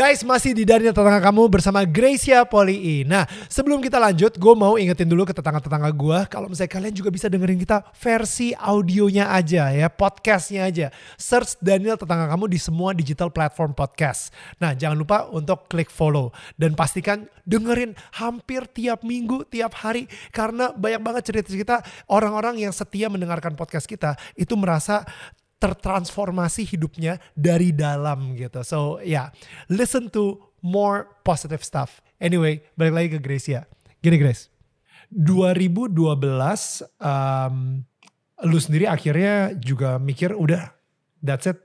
Guys, masih di Daniel Tetangga Kamu bersama Gracia Poli. Nah, sebelum kita lanjut, gue mau ingetin dulu ke tetangga-tetangga gue, kalau misalnya kalian juga bisa dengerin kita versi audionya aja ya, podcastnya aja. Search Daniel Tetangga Kamu di semua digital platform podcast. Nah, jangan lupa untuk klik follow. Dan pastikan dengerin hampir tiap minggu, tiap hari. Karena banyak banget cerita-cerita orang-orang yang setia mendengarkan podcast kita, itu merasa tertransformasi hidupnya dari dalam gitu. So ya, yeah, listen to more positive stuff. Anyway, balik lagi ke Grace ya. Gini Grace, 2012 um, lu sendiri akhirnya juga mikir udah that's it.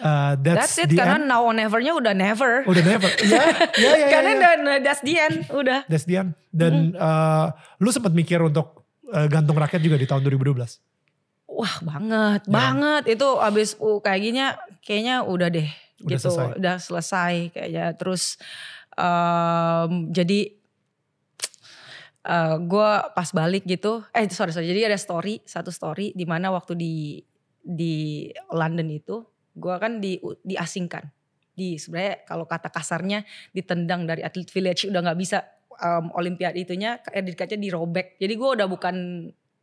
Uh, that's, that's it karena end. now or nevernya udah never. Udah never. Iya, iya, iya. Karena ya, ya. that's the end, udah. That's the end. Dan mm -hmm. uh, lu sempat mikir untuk uh, gantung rakyat juga di tahun 2012. Wah banget, ya. banget itu abis uh, kayak gini kayaknya udah deh udah gitu, selesai. udah selesai kayaknya. Terus um, jadi uh, gue pas balik gitu, eh sorry sorry, jadi ada story satu story di mana waktu di di London itu gue kan di diasingkan, di sebenarnya kalau kata kasarnya ditendang dari atlet village udah nggak bisa um, olimpiade itunya, dikatnya dirobek. Jadi gue udah bukan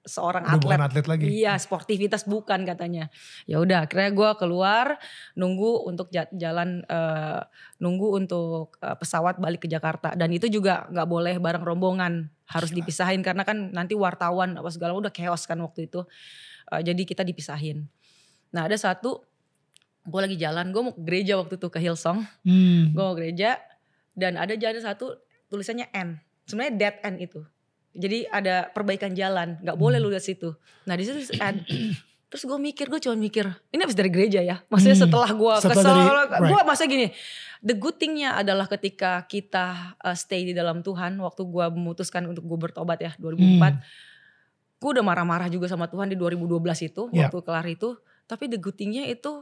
seorang atlet. Bukan atlet lagi. Iya, sportivitas bukan katanya. Ya udah, akhirnya gue keluar nunggu untuk jalan uh, nunggu untuk uh, pesawat balik ke Jakarta dan itu juga nggak boleh bareng rombongan, harus dipisahin karena kan nanti wartawan apa segala udah chaos kan waktu itu. Uh, jadi kita dipisahin. Nah, ada satu gue lagi jalan, gue mau ke gereja waktu itu ke Hillsong. Hmm. Gue mau gereja dan ada jalan satu tulisannya N. Sebenarnya dead end itu jadi ada perbaikan jalan, nggak boleh hmm. lu lihat situ. Nah di situ terus gue mikir, gue cuma mikir, ini habis dari gereja ya. Maksudnya hmm. setelah gue kesel, right. gue masa gini. The good thingnya adalah ketika kita uh, stay di dalam Tuhan, waktu gue memutuskan untuk gue bertobat ya 2004, hmm. gue udah marah-marah juga sama Tuhan di 2012 itu, yeah. waktu kelar itu. Tapi the good thingnya itu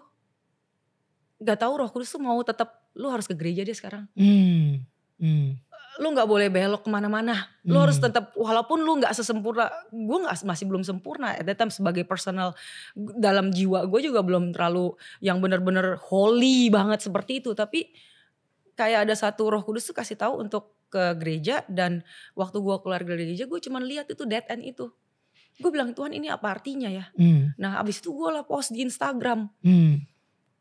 gak tahu Roh Kudus tuh mau tetap lu harus ke gereja dia sekarang. Hmm. Hmm lu nggak boleh belok ke mana-mana. Lu hmm. harus tetap walaupun lu nggak sesempurna, gue nggak masih belum sempurna. At that time sebagai personal dalam jiwa gue juga belum terlalu yang bener-bener holy banget seperti itu. Tapi kayak ada satu Roh Kudus tuh kasih tahu untuk ke gereja dan waktu gue keluar dari gereja gue cuma lihat itu dead end itu. Gue bilang Tuhan ini apa artinya ya? Hmm. Nah abis itu gue lah post di Instagram. Hmm.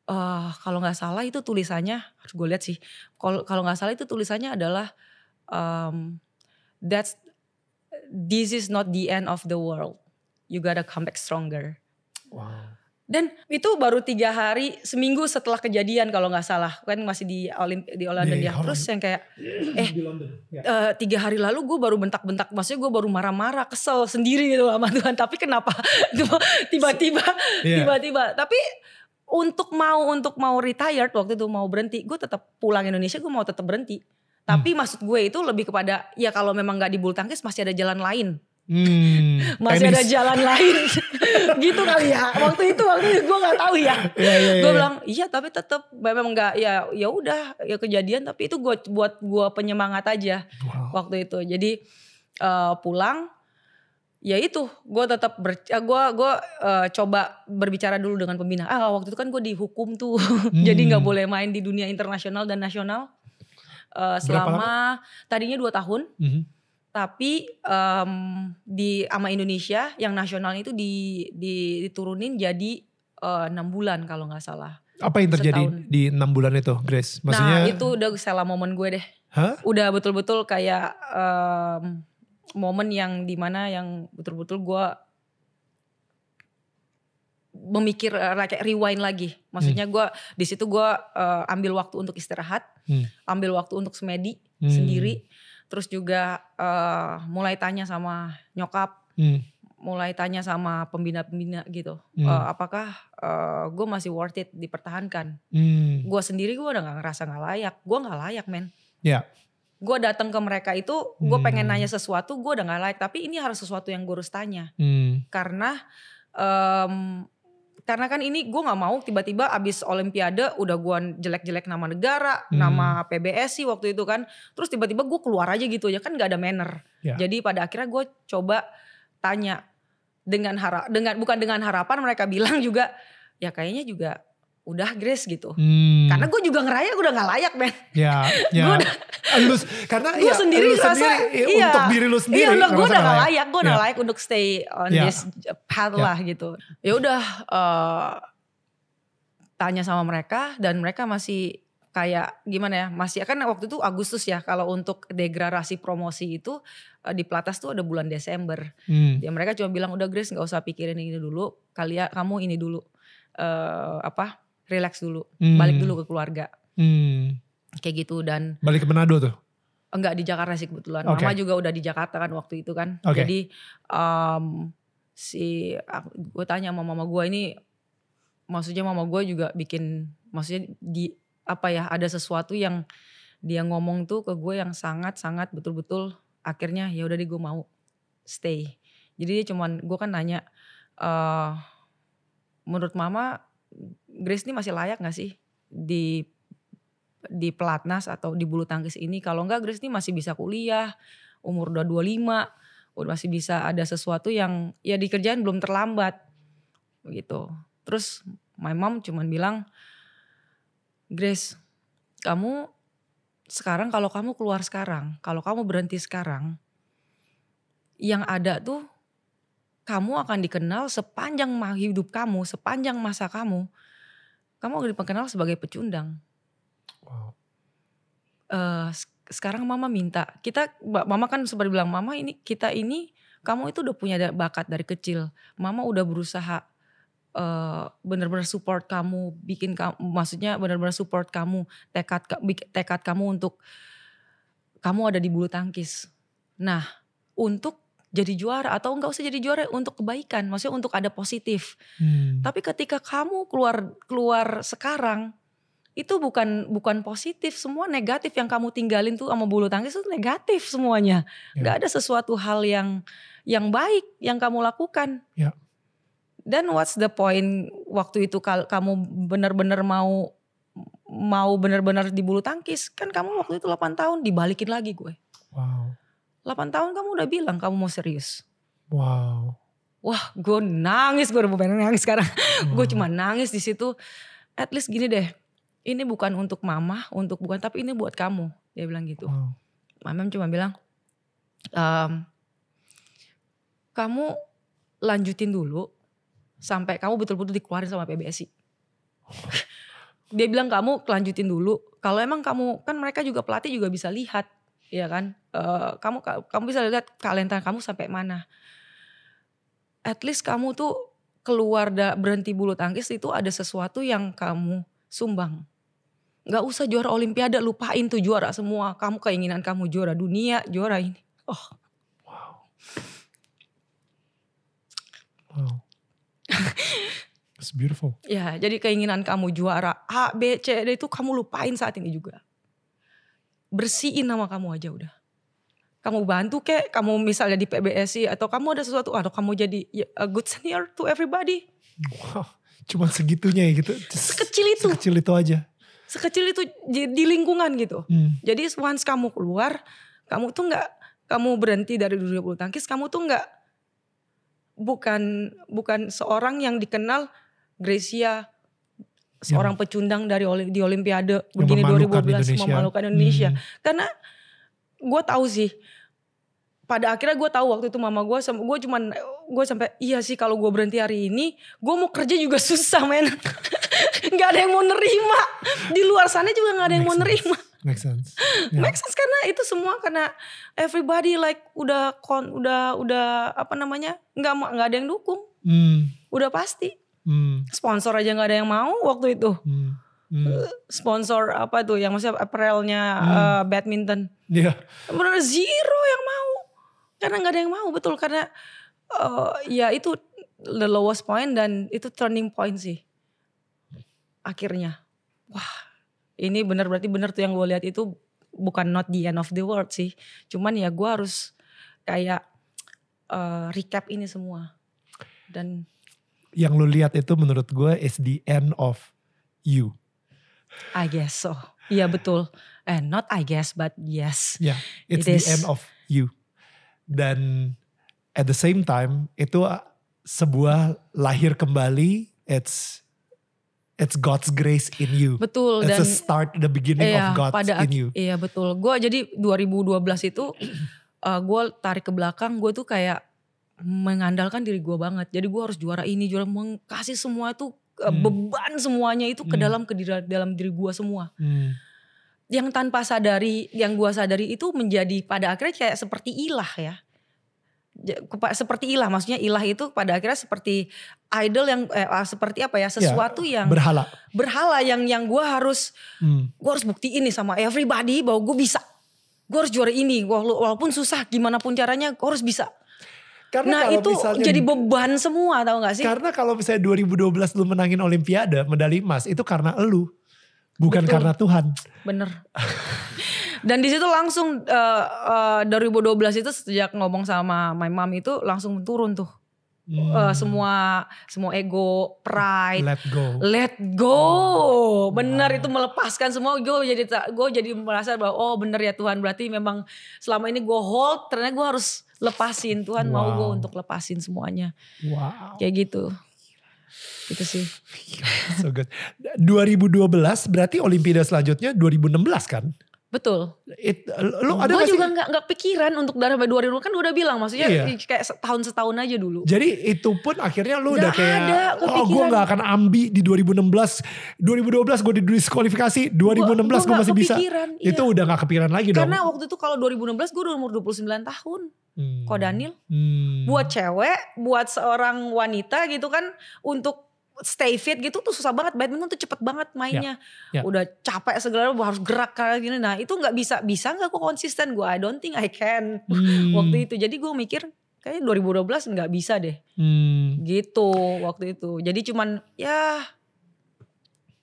Uh, kalau nggak salah itu tulisannya harus gue lihat sih. Kalau kalau nggak salah itu tulisannya adalah um, that's this is not the end of the world. You gotta come back stronger. Wow. Dan itu baru tiga hari, seminggu setelah kejadian kalau nggak salah, kan masih di Olimp di London ya. Terus yang kayak, eh ya. uh, tiga hari lalu gue baru bentak-bentak, maksudnya gue baru marah-marah, kesel sendiri gitu sama Tuhan. Tapi kenapa tiba-tiba, yeah. tiba-tiba. Tapi untuk mau untuk mau retired waktu itu mau berhenti, gue tetap pulang Indonesia, gue mau tetap berhenti. Tapi hmm. maksud gue itu lebih kepada ya kalau memang nggak di bulu tangkis masih ada jalan lain. Hmm, masih tenis. ada jalan lain gitu kali ya waktu itu waktu itu gue nggak tahu ya, ya, ya, gue bilang iya tapi tetap memang nggak ya ya udah ya kejadian tapi itu gue buat gue penyemangat aja wow. waktu itu jadi uh, pulang ya itu gue tetap ber gue gue uh, coba berbicara dulu dengan pembina ah waktu itu kan gue dihukum tuh hmm. jadi nggak boleh main di dunia internasional dan nasional uh, selama tadinya dua tahun. Mm -hmm. Tapi um, di ama Indonesia yang nasional itu di, di diturunin jadi eh, enam uh, bulan kalau nggak salah. Apa yang terjadi Setahun. di enam bulan itu, Grace? Maksudnya? Nah itu udah salah momen gue deh. Hah? Udah betul-betul kayak um, momen yang di mana yang betul-betul gue memikir uh, kayak rewind lagi. Maksudnya gue hmm. di situ gue uh, ambil waktu untuk istirahat, hmm. ambil waktu untuk semedi hmm. sendiri, terus juga uh, mulai tanya sama nyokap, hmm. mulai tanya sama pembina-pembina gitu, hmm. uh, apakah uh, gue masih worth it dipertahankan? Hmm. Gue sendiri gue udah gak ngerasa gak layak, gue gak layak men. Ya. Yeah. gue datang ke mereka itu gue pengen Hmm. nanya sesuatu gue udah nggak like tapi ini harus sesuatu yang gue harus tanya Hmm. karena em, karena kan ini gue nggak mau tiba-tiba abis olimpiade udah gue jelek-jelek nama negara Hmm. nama PBSI waktu itu kan terus tiba-tiba gue keluar aja gitu aja kan nggak ada manner Ya. jadi pada akhirnya gue coba tanya dengan harap dengan bukan dengan harapan mereka bilang juga ya kayaknya juga udah Grace gitu Hmm. karena gue juga ngeraya gue udah nggak layak men ya, ya. Gua Lu, karena gue ya, sendiri lu ngerasa sendiri, ya, iya, untuk diri lu sendiri. iya udah gue udah gak layak. gue udah Ya. layak untuk stay on Ya. this path Ya. lah gitu ya udah eh, tanya sama mereka dan mereka masih kayak gimana ya masih kan waktu itu Agustus ya kalau untuk degradasi promosi itu eh, di Platas tuh ada bulan Desember Hmm. ya mereka cuma bilang udah Grace nggak usah pikirin ini dulu kalian kamu ini dulu eh apa relax dulu Hmm. balik dulu ke keluarga Hmm. kayak gitu dan Balik ke Manado tuh. enggak di Jakarta sih kebetulan. Oke. Mama juga udah di Jakarta kan waktu itu kan. Oke. Jadi em, si gue tanya sama mama gue ini maksudnya mama gue juga bikin maksudnya di apa ya ada sesuatu yang dia ngomong tuh ke gue yang sangat sangat betul-betul akhirnya ya udah deh gue mau stay. Jadi dia cuman gue kan nanya eh menurut mama Grace ini masih layak gak sih di di pelatnas atau di bulu tangkis ini? Kalau enggak Grace ini masih bisa kuliah umur udah 25 udah masih bisa ada sesuatu yang ya di kerjaan belum terlambat begitu terus my mom cuman bilang Grace kamu sekarang kalau kamu keluar sekarang kalau kamu berhenti sekarang yang ada tuh kamu akan dikenal sepanjang hidup kamu sepanjang masa kamu kamu akan dikenal sebagai pecundang. Wow. s- sekarang mama minta. Kita mama kan sempat bilang mama ini kita ini kamu itu udah punya bakat dari kecil. Mama udah berusaha eh benar-benar support kamu bikin kamu maksudnya benar-benar support kamu tekad tekad kamu untuk kamu ada di bulu tangkis. Nah untuk jadi juara atau enggak usah jadi juara untuk kebaikan maksudnya untuk ada positif Hmm. tapi ketika kamu keluar keluar sekarang itu bukan bukan positif, semua negatif yang kamu tinggalin tuh sama bulu tangkis itu negatif semuanya. Ya. Gak ada sesuatu hal yang yang baik yang kamu lakukan. Ya. Dan what's the point waktu itu kal kamu benar-benar mau mau benar-benar di bulu tangkis kan kamu waktu itu 8 tahun dibalikin lagi gue. Wow. 8 tahun kamu udah bilang kamu mau serius. Wow. Wah, gue nangis, gue udah mau pengen nangis sekarang. gue Wow. cuma nangis di situ. At least gini deh, ini bukan untuk mama, untuk bukan, tapi ini buat kamu. Dia bilang gitu. Wow. Mama cuma bilang, "Em, kamu lanjutin dulu sampai kamu betul-betul dikeluarin sama PBSI. Dia bilang kamu lanjutin dulu. Kalau emang kamu kan mereka juga pelatih juga bisa lihat, ya kan? Eh, kamu kamu bisa lihat talenta kamu sampai mana. At least kamu tuh keluar da, berhenti bulu tangkis itu ada sesuatu yang kamu sumbang. Gak usah juara olimpiade, lupain tuh juara semua. Kamu keinginan kamu juara dunia, juara ini. Oh, Wow. Wow. It's beautiful. ya jadi keinginan kamu juara A, B, C, D itu kamu lupain saat ini juga. Bersihin nama kamu aja udah. Kamu bantu kek, kamu misalnya di PBSI atau kamu ada sesuatu, atau kamu jadi ya, a good senior to everybody. Wow. Cuman segitunya ya gitu. Just Sekecil itu, Sekecil itu aja. sekecil itu di di lingkungan gitu. Hmm. Jadi once kamu keluar, kamu tuh nggak, kamu berhenti dari dunia bulu tangkis, kamu tuh nggak, bukan bukan seorang yang dikenal Gracia seorang pecundang dari di Olimpiade begini memalukan 2012 Indonesia. memalukan Indonesia. Hmm. Karena gue tahu sih, pada akhirnya gue tahu waktu itu mama gue, gue cuman gue sampai iya sih kalau gue berhenti hari ini, gue mau kerja juga susah men. Gak ada yang mau nerima di luar sana juga gak ada yang Make mau sense. nerima. Make sense. Ya. Make sense karena itu semua karena everybody like udah kon udah udah apa namanya nggak nggak ada yang dukung Hmm. udah pasti Hmm. sponsor aja nggak ada yang mau waktu itu Hmm. Hmm. sponsor apa tuh yang maksudnya apparelnya Hmm. eh, badminton Iya. benar zero yang mau karena nggak ada yang mau betul karena eh, ya itu the lowest point dan itu turning point sih akhirnya wah ini benar berarti benar tuh yang gue lihat itu bukan not the end of the world sih. Cuman ya gue harus kayak uh, recap ini semua. Dan yang lu lihat itu menurut gue is the end of you. I guess so. Iya betul. Eh not I guess but yes. Yeah, it's It the is. end of you. Dan at the same time itu sebuah lahir kembali. It's it's God's grace in you. Betul It's dan a start, the beginning iya, of God's pada in you. Iya betul. Gue jadi 2012 itu uh, gue tarik ke belakang gue tuh kayak mengandalkan diri gue banget. Jadi gue harus juara ini, juara mengkasih semua itu uh, Hmm. beban semuanya itu ke Hmm. dalam ke diri- dalam diri gue semua. Hmm. Yang tanpa sadari, yang gue sadari itu menjadi pada akhirnya kayak seperti ilah ya. Seperti ilah, maksudnya ilah itu pada akhirnya seperti idol yang eh, ah, seperti apa ya sesuatu yang Berhala. berhala yang yang gue harus Hmm. gue harus buktiin nih sama everybody bahwa gue bisa. Gue harus juara ini, Wala- walaupun susah gimana pun caranya gue harus bisa. Karena Nah kalau itu misalnya jadi beban semua tau gak sih? Karena kalau misalnya 2012 lu menangin Olimpiade medali emas itu karena elu, bukan Betul. karena Tuhan. Bener. Dan di situ langsung eh, eh, 2012 itu sejak ngomong sama my mom itu langsung turun tuh. Eh, Hmm. semua semua ego, pride, Let go. let go. Bener Wow. itu melepaskan semua. Gue jadi gue jadi merasa bahwa oh bener ya Tuhan berarti memang selama ini gue hold ternyata gue harus lepasin. Tuhan mau gue Wow. untuk lepasin semuanya. Wow. Kayak gitu. Gitu sih. So good. 2012 berarti Olimpiade selanjutnya 2016 kan? Betul. It, lu ada Gue juga nggak nggak pikiran untuk dari 2000 kan udah bilang maksudnya Iya. kayak setahun setahun aja dulu. Jadi itu pun akhirnya lu udah Nggak kayak ada oh gue kepikiran. gak akan ambi di 2016. 2012 gue diskualifikasi, 2016 gue nggak masih bisa. iya. Itu udah gak kepikiran lagi dong. Karena waktu itu kalau 2016 gue udah umur 29 tahun. Hmm. Kok Daniel? Hmm. Buat cewek, buat seorang wanita gitu kan untuk stay fit gitu tuh susah banget. Badminton tuh cepet banget mainnya. ya. Udah capek segala harus gerak kayak gini. Nah itu nggak bisa. Bisa nggak gue konsisten? Gue I don't think I can. Hmm. Waktu itu. Jadi gue mikir kayaknya 2012 nggak bisa deh. Hmm. Gitu waktu itu. Jadi cuman ya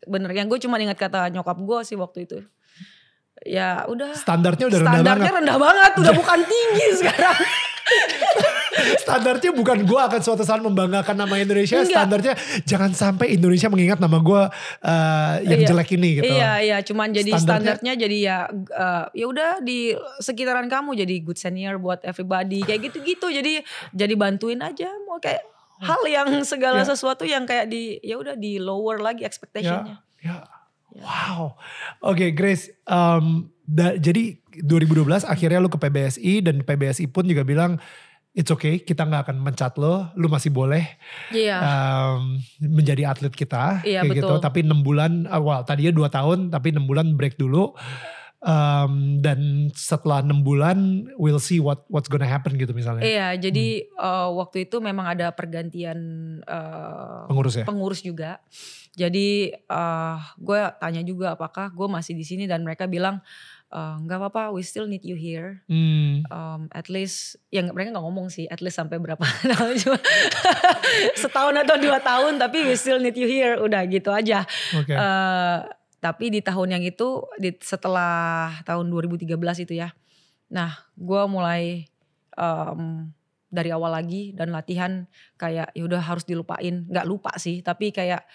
bener yang gue cuma ingat kata nyokap gue sih waktu itu. Ya udah. Standarnya udah rendah Standarnya banget. rendah banget, udah bukan tinggi sekarang. Standarnya bukan gue akan suatu saat membanggakan nama Indonesia. Enggak. Standarnya jangan sampai Indonesia mengingat nama gue uh, yang Iya. jelek ini gitu. Iya iya, cuman jadi Standarnya- standarnya jadi ya eh, ya udah di sekitaran kamu jadi good senior buat everybody kayak gitu-gitu. Jadi jadi bantuin aja mau kayak hal yang segala Ya. sesuatu yang kayak di ya udah di lower lagi expectationnya. Ya. Wow. Oke Grace, um, da- jadi 2012 akhirnya lu ke PBSI dan PBSI pun juga bilang it's okay, kita nggak akan mencat lo, lu masih boleh Iya. um, menjadi atlet kita Iya, kayak gitu. betul. Tapi enam bulan, awal tadinya dua tahun, tapi enam bulan break dulu. Um, dan setelah enam bulan, we'll see what what's gonna happen gitu misalnya. Iya, jadi Hmm. eh, waktu itu memang ada pergantian eh, Pengurus ya. pengurus juga. Jadi eh gue tanya juga apakah gue masih di sini dan mereka bilang eh, nggak apa-apa, we still need you here. Hmm. Um, at least, yang mereka nggak ngomong sih, at least sampai berapa tahun cuma setahun atau dua tahun, tapi we still need you here, udah gitu aja. Oke. Eh, tapi di tahun yang itu, di, setelah tahun 2013 itu ya, nah gue mulai em, dari awal lagi dan latihan kayak ya udah harus dilupain, nggak lupa sih, tapi kayak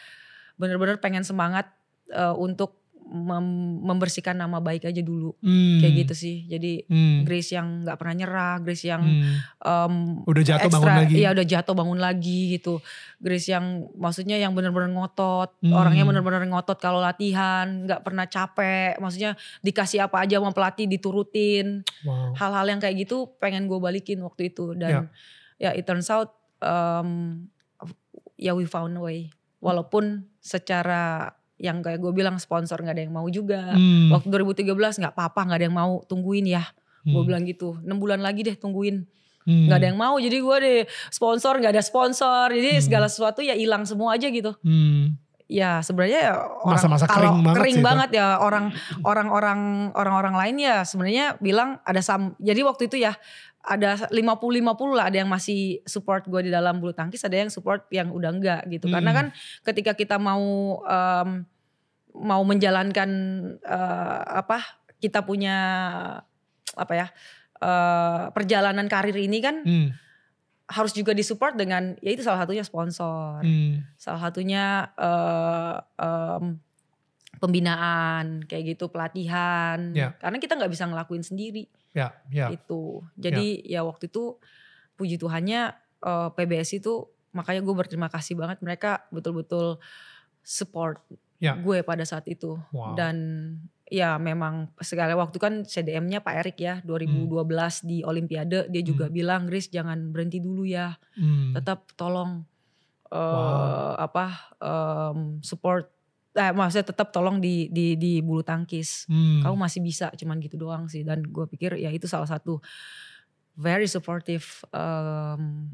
bener-bener pengen semangat eh, untuk mem- membersihkan nama baik aja dulu, Hmm. kayak gitu sih. Jadi Hmm. Grace yang nggak pernah nyerah, Grace yang Hmm. em, Udah jatuh bangun ekstra- lagi. Iya udah jatuh bangun lagi gitu. Grace yang maksudnya yang benar-benar ngotot, Hmm. orangnya benar-benar ngotot kalau latihan, nggak pernah capek. Maksudnya dikasih apa aja sama pelatih diturutin. Wow. Hal-hal yang kayak gitu pengen gue balikin waktu itu dan ya, it turns out em, ya we found a way. Walaupun secara yang kayak gue bilang sponsor nggak ada yang mau juga. Hmm. Waktu 2013 nggak apa-apa nggak ada yang mau tungguin ya. Gue Hmm. bilang gitu. 6 bulan lagi deh tungguin Hmm. nggak ada yang mau jadi gue deh sponsor nggak ada sponsor jadi Hmm. segala sesuatu ya hilang semua aja gitu Hmm. Ya sebenarnya ya orang Masa-masa kalau kering banget itu. banget ya orang orang-orang orang-orang lain ya sebenarnya bilang ada sam jadi waktu itu ya ada 50-50 lah ada yang masih support gue di dalam bulu tangkis ada yang support yang udah enggak gitu karena Hmm. kan ketika kita mau em, mau menjalankan eh, apa kita punya apa ya uh, perjalanan karir ini kan Hmm. Harus juga disupport dengan ya itu salah satunya sponsor, Hmm. salah satunya eh, em, pembinaan kayak gitu pelatihan. Ya. Karena kita nggak bisa ngelakuin sendiri Ya, ya. itu. Jadi ya waktu itu puji Tuhannya eh, PBS itu makanya gue berterima kasih banget mereka betul-betul support Ya. gue pada saat itu Wow. dan ya memang segala waktu kan CDM-nya Pak Erik ya 2012 di Olimpiade dia juga bilang Gris jangan berhenti dulu ya Hmm. tetap tolong eh Wow. apa em, support eh maksudnya tetap tolong di di di bulu tangkis Hmm. kamu masih bisa cuman gitu doang sih dan gue pikir ya itu salah satu very supportive em,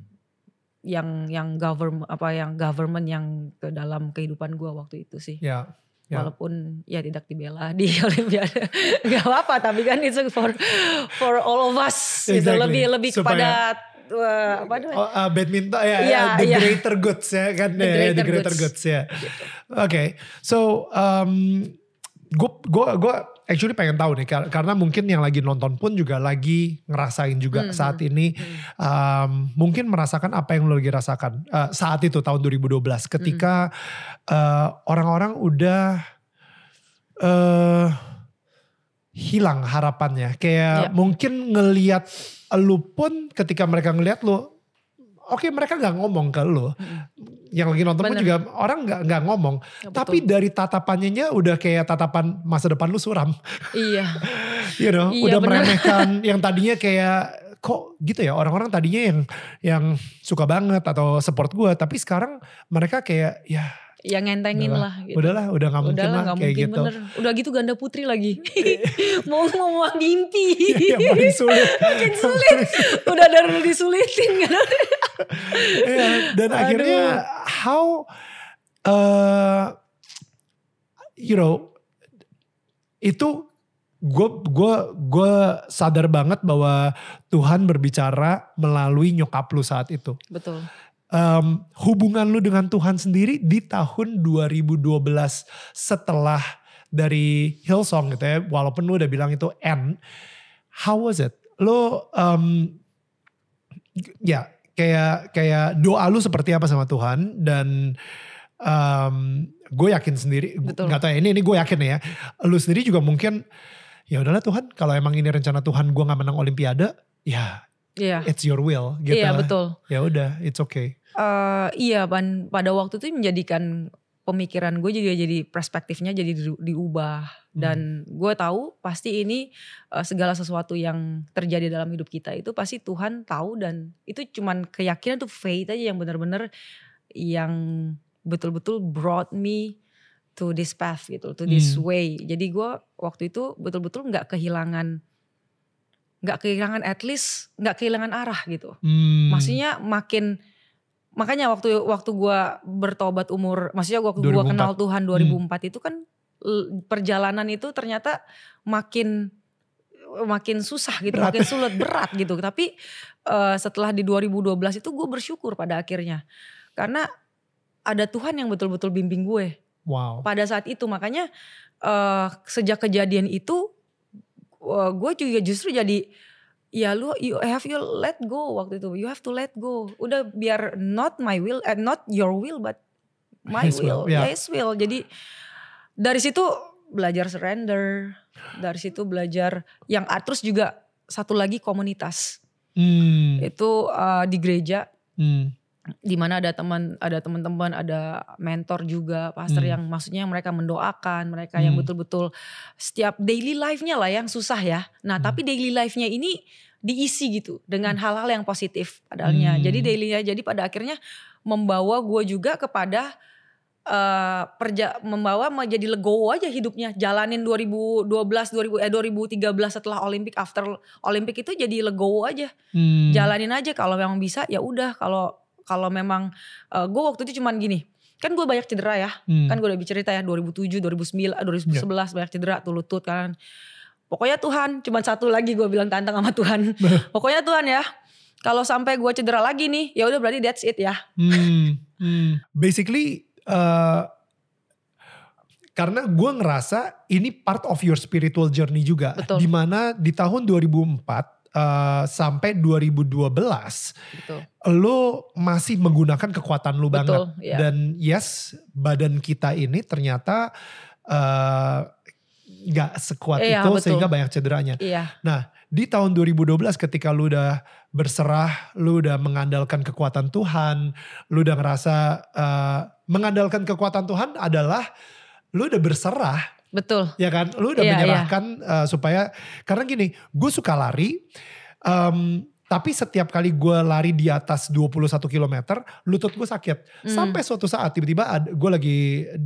yang yang government apa yang government yang ke dalam kehidupan gue waktu itu sih Ya. Ya. walaupun ya tidak dibela di Olimpiade nggak apa tapi kan itu for for all of us gitu Exactly. lebih lebih Supaya- kepada uh, apa namanya Oh, uh, badminton ya, Iya, the iya. greater goods ya kan The ya, greater the greater goods, goods. ya. gitu. Oke, so um, gue gue gue actually pengen tahu nih kar- karena mungkin yang lagi nonton pun juga lagi ngerasain juga Hmm, saat ini um, mungkin merasakan apa yang lo lagi rasakan uh, saat itu tahun 2012 ketika uh, orang-orang udah uh, hilang harapannya. Kayak Ya. mungkin ngelihat lu pun ketika mereka ngelihat lu oke mereka nggak ngomong ke lu yang lagi nonton pun juga orang nggak nggak ngomong. Ya, tapi betul. dari tatapannya udah kayak tatapan masa depan lu suram. Iya. You know Iya, udah bener. meremehkan yang tadinya kayak kok gitu ya orang-orang tadinya yang yang suka banget atau support gua. Tapi sekarang mereka kayak ya yang ngentengin Udahlah, lah gitu. udahlah udah nggak mungkin Udahlah lah kayak mungkin gitu bener. Udah gitu ganda putri lagi. mau ngomong mimpi. yang paling sulit Makin sulit. Udah dari disulitin kan. Iya, dan Aduh. akhirnya how uh, you know itu gue gue gue sadar banget bahwa Tuhan berbicara melalui nyokap lu saat itu. Betul. Em, hubungan lu dengan Tuhan sendiri di tahun 2012 setelah dari Hillsong gitu ya, walaupun lu udah bilang itu N, how was it? Lu em, ya kayak kayak doa lu seperti apa sama Tuhan dan gue yakin sendiri nggak tahu ya ini ini gue yakin ya lu sendiri juga mungkin ya udahlah Tuhan kalau emang ini rencana Tuhan gue nggak menang Olimpiade ya Iya. it's your will gitu Iya betul. ya udah it's okay Eh, iya pan pada waktu itu menjadikan pemikiran gue juga jadi perspektifnya jadi di- diubah dan gue tahu pasti ini eh, segala sesuatu yang terjadi dalam hidup kita itu pasti Tuhan tahu dan itu cuman keyakinan tuh faith aja yang benar-benar yang betul-betul brought me to this path gitu to this Hmm. way jadi gue waktu itu betul-betul nggak kehilangan nggak kehilangan at least nggak kehilangan arah gitu Hmm. maksudnya makin makanya waktu waktu gua bertobat umur maksudnya waktu 2004. kenal Tuhan 2004 itu kan perjalanan itu ternyata makin makin susah gitu Berat. makin sulit berat gitu tapi eh, setelah di 2012 itu gue bersyukur pada akhirnya karena ada Tuhan yang betul-betul bimbing gue wow pada saat itu makanya eh, sejak kejadian itu gue juga justru jadi ya lu you have you let go waktu itu. You have to let go. Udah biar not my will eh, not your will but my His will, will, his will. Jadi dari situ belajar surrender dari situ belajar yang ah, terus juga satu lagi komunitas. Hmm. itu eh, di gereja. Hmm. Di mana ada teman ada teman-teman ada mentor juga pastor Hmm. yang maksudnya mereka mendoakan mereka yang Hmm. betul-betul setiap daily life-nya lah yang susah ya nah Hmm. tapi daily life-nya ini diisi gitu dengan hal-hal yang positif padahalnya Hmm. jadi daily jadi pada akhirnya membawa gue juga kepada eh perja membawa menjadi legowo aja hidupnya jalanin 2012 2000 eh 2013 setelah Olimpik after Olimpik itu jadi legowo aja Hmm. jalanin aja kalau memang bisa ya udah kalau kalau memang gue waktu itu cuman gini kan gue banyak cedera ya Hmm. kan gue udah cerita ya 2007 2009 eh, 2011 banyak cedera tuh lutut kan pokoknya Tuhan cuman satu lagi gue bilang tantang sama Tuhan pokoknya Tuhan ya kalau sampai gue cedera lagi nih ya udah berarti that's it ya Hmm, hmm. Basically, uh, Karena gue ngerasa ini part of your spiritual journey juga. Betul. Di mana di tahun 2004 uh, sampai 2012 Betul. lo masih menggunakan kekuatan lu banget. Betul, iya. Dan yes, badan kita ini ternyata eh, nggak sekuat Iya, itu betul. sehingga banyak cederanya. Iya, Di tahun 2012 ketika lu udah berserah, lu udah mengandalkan kekuatan Tuhan, lu udah ngerasa eh, mengandalkan kekuatan Tuhan adalah lu udah berserah betul. ya kan? Lu udah Iya, menyerahkan uh, supaya karena gini gue suka lari um, tapi setiap kali gue lari di atas 21 km lutut gue sakit. Hmm. sampai suatu saat tiba-tiba gue lagi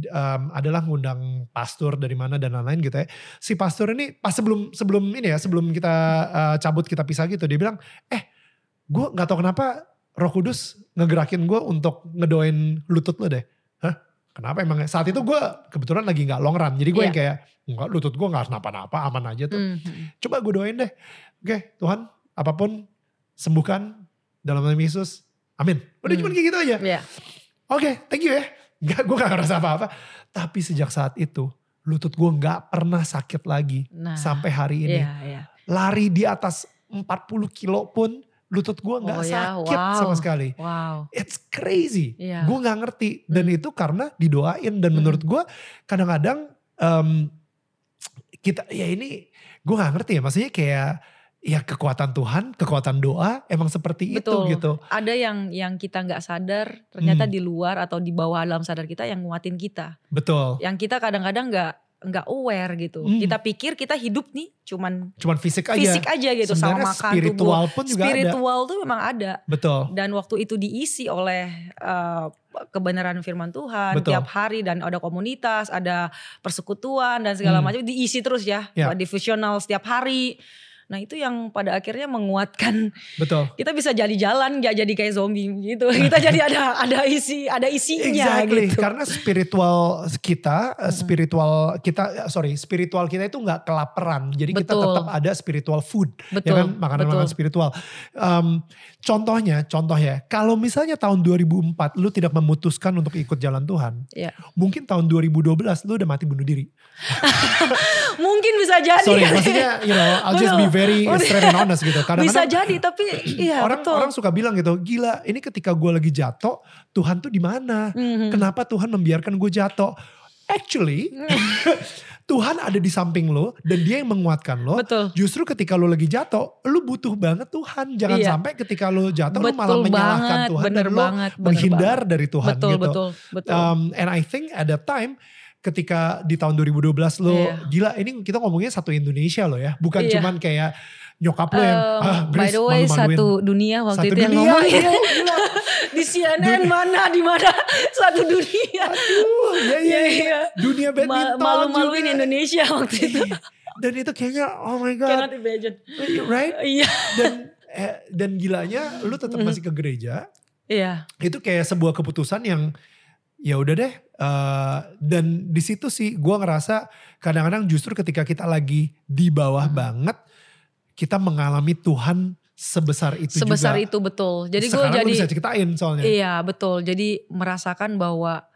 um, adalah ngundang pastor dari mana dan lain-lain gitu ya. Si pastor ini pas sebelum sebelum ini ya sebelum kita uh, cabut kita pisah gitu dia bilang eh gue nggak tahu kenapa Roh Kudus ngegerakin gue untuk ngedoain lutut lo deh kenapa emang saat itu gue kebetulan lagi nggak long run jadi gue Iya. yang kayak enggak lutut gue nggak kenapa-napa aman aja tuh Mhm. coba gue doain deh oke Tuhan apa pun sembuhkan dalam nama Yesus amin udah Hmm. cuma kayak gitu aja Iya. oke thank you ya Gak, gue gak ngerasa apa-apa tapi sejak saat itu lutut gue nggak pernah sakit lagi Nah, sampai hari ini Iya, iya. lari di atas 40 kilo pun lutut gue nggak Oh ya, sakit wow. sama sekali Wow. It's crazy. Iya. Gue nggak ngerti dan Hmm. itu karena didoain dan Hmm. menurut gue kadang-kadang em, kita ya ini gue nggak ngerti ya maksudnya kayak ya kekuatan Tuhan, kekuatan doa emang seperti Betul. itu gitu. Ada yang yang kita nggak sadar ternyata Hmm. di luar atau di bawah alam sadar kita yang nguatin kita. Betul. Yang kita kadang-kadang nggak nggak aware gitu. Hmm. Kita pikir kita hidup nih cuman Cuman fisik aja. fisik aja gitu sama Sebenarnya makan spiritual tubuh. pun juga ada. Spiritual tuh memang ada. Betul. Dan waktu itu diisi oleh uh, kebenaran firman Tuhan Betul. tiap hari dan ada komunitas, ada persekutuan dan segala Hmm. macam diisi terus ya, Ya. divisional setiap hari. Nah itu yang pada akhirnya menguatkan Betul. kita bisa jadi jalan nggak jadi kayak zombie gitu. Kita jadi ada ada isi ada isinya Exactly, gitu. karena spiritual kita, eh, spiritual kita, eh, sorry, spiritual kita itu nggak kelaparan. Jadi kita Betul. tetap ada spiritual food, ya Betul, kan, makanan-makanan spiritual. Em, contohnya, contohnya, kalau misalnya tahun 2004 lu tidak memutuskan untuk ikut jalan Tuhan, Ya. mungkin tahun 2012 lu udah mati bunuh diri. Mungkin bisa jadi. Sorry, maksudnya, you know, I'll just be Betul. very Betul. straight and honest gitu. bisa Kadang-kadang jadi tapi iya orang betul. orang suka bilang gitu, gila, ini ketika gue lagi jatuh, Tuhan tuh di mana? Mhm. Kenapa Tuhan membiarkan gue jatuh? Actually, Tuhan ada di samping lo dan dia yang menguatkan lo. Betul. Justru ketika lo lagi jatuh, lo butuh banget Tuhan. Jangan Iya. sampai ketika lo jatuh lo malah Betul menyalahkan banget, Tuhan bener dan lo banget, menghindar dari Tuhan betul, gitu. betul, betul. Um, and I think at that time ketika di tahun 2012 lo Iya. gila ini kita ngomongnya satu Indonesia lo ya, bukan Iya. cuman kayak nyokap lo yang Um, ah by Grace the way satu dunia waktu Satu itu yang dunia, ngomong iya, ya. gila. di CNN mana di mana satu dunia. Aduh, ya, ya, Iya, ya. iya. Dunia badminton Malu-maluin. Indonesia waktu itu. Dan itu kayaknya oh my god, Cannot imagine. right? Iya. Dan eh, dan gilanya lu tetap masih ke gereja. Iya. Itu kayak sebuah keputusan yang ya udah deh. Eh, dan di situ sih gua ngerasa kadang-kadang justru ketika kita lagi di bawah banget, kita mengalami Tuhan sebesar itu Sebesar juga. itu betul. Jadi gue jadi bisa ceritain soalnya. Iya betul. Jadi merasakan bahwa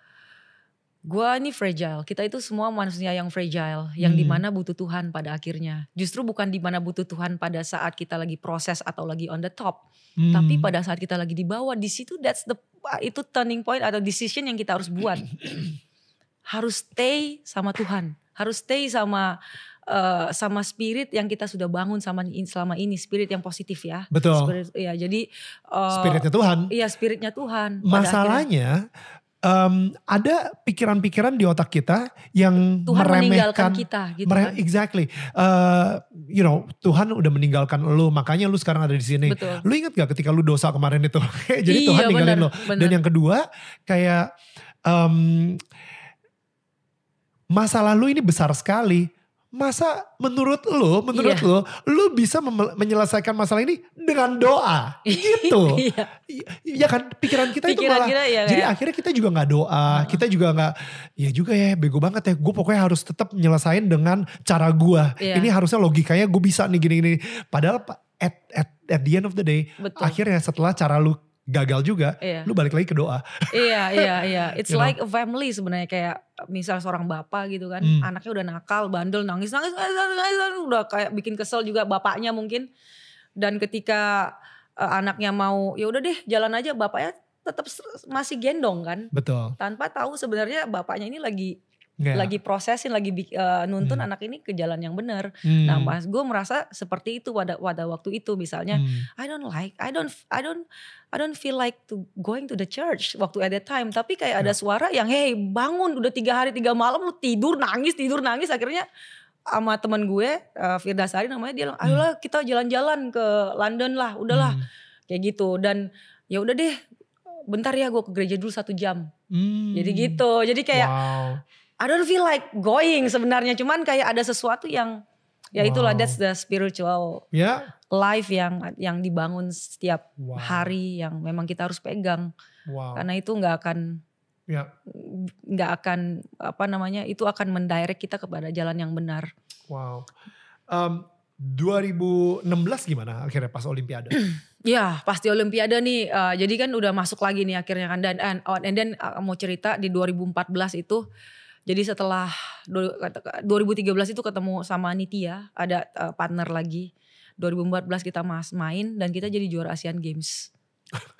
gue ini fragile. Kita itu semua manusia yang fragile, yang Hmm. di mana butuh Tuhan pada akhirnya. Justru bukan di mana butuh Tuhan pada saat kita lagi proses atau lagi on the top, Hmm. tapi pada saat kita lagi di bawah. Di situ that's the itu turning point atau decision yang kita harus buat. harus stay sama Tuhan, harus stay sama eh, sama spirit yang kita sudah bangun sama selama ini, spirit yang positif ya. Betul. Spirit, ya jadi eh, Spiritnya Tuhan. Iya spiritnya Tuhan. Pada akhirnya Em, ada pikiran-pikiran di otak kita yang Tuhan meremehkan kita gitu mere- kan. Exactly. Eh, you know, Tuhan udah meninggalkan lu, makanya lu sekarang ada di sini. Betul. Lu inget gak ketika lu dosa kemarin itu? Jadi Iya, Tuhan ninggalin bener, lu. bener. Dan yang kedua, kayak em, masalah lu ini besar sekali. Masa menurut lu, menurut Iya. lu, lu bisa menyelesaikan masalah ini dengan doa, gitu. Iya. Iya kan, pikiran kita itu Pikiran malah. kita ya Jadi kayak- akhirnya kita juga nggak doa, kita juga nggak, ya juga ya bego banget ya. Gue pokoknya harus tetap nyelesain dengan cara gue. Iya. Ini harusnya logikanya gue bisa nih gini-gini. Padahal pa- at, at, at the end of the day, Betul. akhirnya setelah cara lu gagal juga, Iya. lu balik lagi ke doa. iya iya iya it's You know? like a family sebenarnya kayak misal seorang bapak gitu kan Hmm. anaknya udah nakal bandel nangis nangis, nangis, nangis, nangis, nangis, udah kayak bikin kesel juga bapaknya mungkin dan ketika eh, anaknya mau ya udah deh jalan aja bapaknya tetap masih gendong kan Betul. tanpa tahu sebenarnya bapaknya ini lagi Nggak. lagi prosesin lagi eh, nuntun Hmm. anak ini ke jalan yang benar Hmm. nah mas gue merasa seperti itu pada pada waktu itu misalnya Hmm. I don't like, I don't, I don't, I don't feel like to going to the church waktu at that time. Tapi kayak ada suara yang, hey bangun, udah tiga hari tiga malam lu tidur nangis, tidur nangis. Akhirnya sama teman gue, uh, Firda Sari namanya dia, bilang, ayolah kita jalan-jalan ke London lah, udahlah Hmm. kayak gitu. Dan ya udah deh, bentar ya gue ke gereja dulu satu jam. Hmm. Jadi gitu. Jadi kayak Wow. I don't feel like going sebenarnya. Cuman kayak ada sesuatu yang, ya itulah Wow. that's the spiritual Ya. life yang yang dibangun setiap Wow. hari yang memang kita harus pegang Wow. karena itu nggak akan Ya. nggak akan apa namanya itu akan mendirect kita kepada jalan yang benar Wow. Um, 2016 gimana akhirnya pas Olimpiade? ya pasti Olimpiade nih eh, jadi kan udah masuk lagi nih akhirnya kan dan and, oh, and then eh, mau cerita di 2014 itu jadi setelah du- 2013 itu ketemu sama Nitya ada eh, partner lagi 2014 kita mas main dan kita jadi juara Asian Games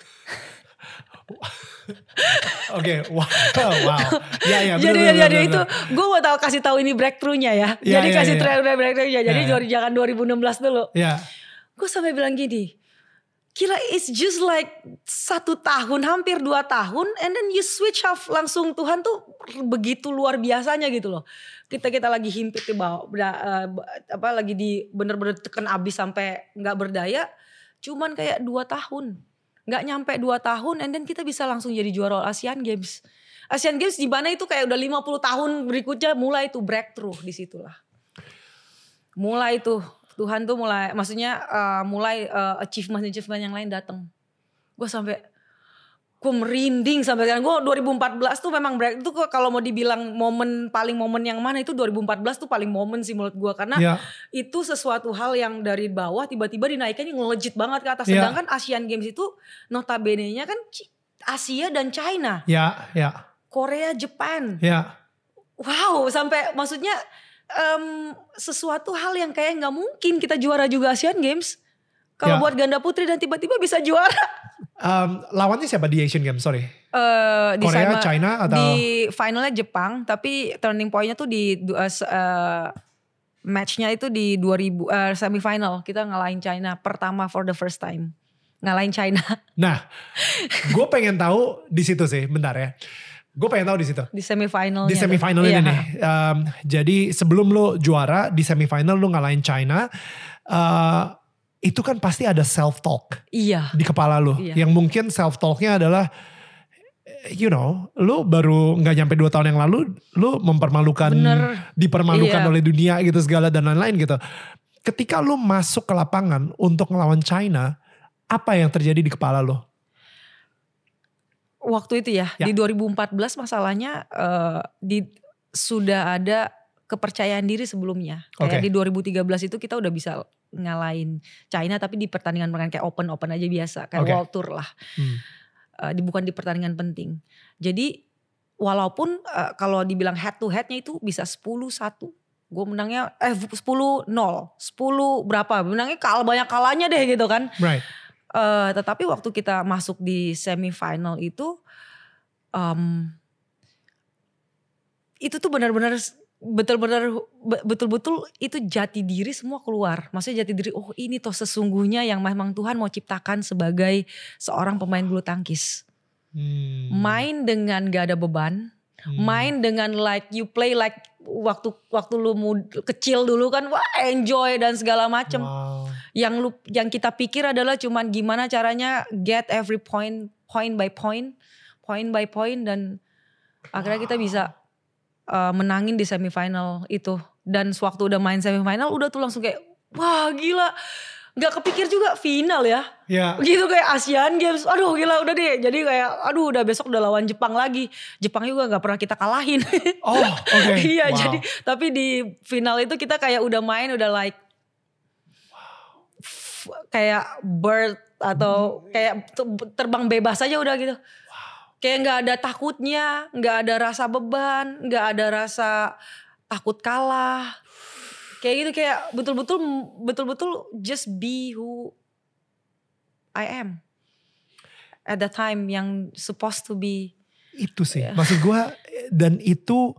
Oke, wow, wow. Ya, ya, bener, jadi bener, jadi bener, itu gue mau tahu kasih tahu ini breakthrough-nya ya. Iya, jadi iya, kasih iya. trailer breakthrough-nya. Jadi iya. juara- jangan 2016 dulu. Ya, Gue sampai bilang gini, kira it's just like satu tahun, hampir dua tahun, and then you switch off langsung Tuhan tuh begitu luar biasanya gitu loh. Kita kita lagi himpit di bawah, b- apa lagi di bener-bener tekan abis sampai nggak berdaya, cuman kayak dua tahun, nggak nyampe dua tahun, and then kita bisa langsung jadi juara Asian Games. Asian Games di mana itu kayak udah 50 tahun berikutnya mulai itu breakthrough di situlah. Mulai tuh Tuhan tuh mulai maksudnya eh, mulai achievement achievement yang lain datang. Gue sampai gue merinding sampai sekarang. Gue 2014 tuh memang break itu kalau mau dibilang momen paling momen yang mana itu 2014 tuh paling momen sih menurut gue karena ya, itu sesuatu hal yang dari bawah tiba-tiba dinaikannya ngelejit banget ke atas. Iya. Sedangkan Asian Games itu notabene-nya kan Asia dan China, ya, ya, Korea, Jepang. ya. Wow, sampai maksudnya em, sesuatu hal yang kayak nggak mungkin kita juara juga Asian Games. Kalau Ya. buat ganda putri dan tiba-tiba bisa juara. Um, lawannya siapa di Asian Games? Sorry. Eh, di Korea, sama- China atau? di finalnya Jepang, tapi turning pointnya tuh di se- eh, matchnya itu di 2000 eh, semifinal kita ngalahin China pertama for the first time ngalahin China Nah, gue pengen tahu di situ sih, bentar ya. Gue pengen tahu di situ. di semifinal Di semifinal ini nih. Um, jadi sebelum lu juara di semifinal lu ngalahin China, uh, itu kan pasti ada self talk iya di kepala lu. Iya. Yang mungkin self talknya adalah, you know, lu baru nggak nyampe dua tahun yang lalu, lu mempermalukan, Bener. dipermalukan Iya. oleh dunia gitu segala dan lain-lain gitu. Ketika lu masuk ke lapangan untuk ngelawan China, apa yang terjadi di kepala lu? Waktu itu ya, Ya. di 2014 masalahnya eh, di sudah ada kepercayaan diri sebelumnya. Kayak Oke. di 2013 itu kita udah bisa ngalahin China tapi di pertandingan pertandingan kayak open open aja biasa kayak Oke. World Tour lah. Hmm. Di bukan di pertandingan penting. Jadi walaupun eh, kalau dibilang head to headnya itu bisa 10-1. Gue menangnya eh 10-0, 10 berapa? Menangnya kalah banyak kalahnya deh gitu kan. Right. Eh, tetapi waktu kita masuk di semifinal itu em, itu tuh benar-benar betul-benar be- betul-betul itu jati diri semua keluar. Maksudnya jati diri oh ini toh sesungguhnya yang memang Tuhan mau ciptakan sebagai seorang pemain bulu tangkis. Hmm. Main dengan gak ada beban, Hmm. main dengan like you play like waktu waktu lu mud- kecil dulu kan wah enjoy dan segala macem. Wow. yang lu yang kita pikir adalah cuman gimana caranya get every point point by point point by point dan akhirnya kita bisa uh, menangin di semifinal itu. Dan sewaktu udah main semifinal udah tuh langsung kayak wah gila nggak kepikir juga final ya Ya. gitu kayak Asian Games aduh gila udah deh jadi kayak aduh udah besok udah lawan Jepang lagi Jepang juga nggak pernah kita kalahin Oh, oke. iya Wow. jadi tapi di final itu kita kayak udah main udah like f- kayak bird atau kayak te- terbang bebas aja udah gitu. Kayak nggak ada takutnya, nggak ada rasa beban, nggak ada rasa takut kalah. Kayak gitu kayak betul-betul betul-betul just be who I am. At that time yang supposed to be Itu sih. Iya. Maksud gue dan itu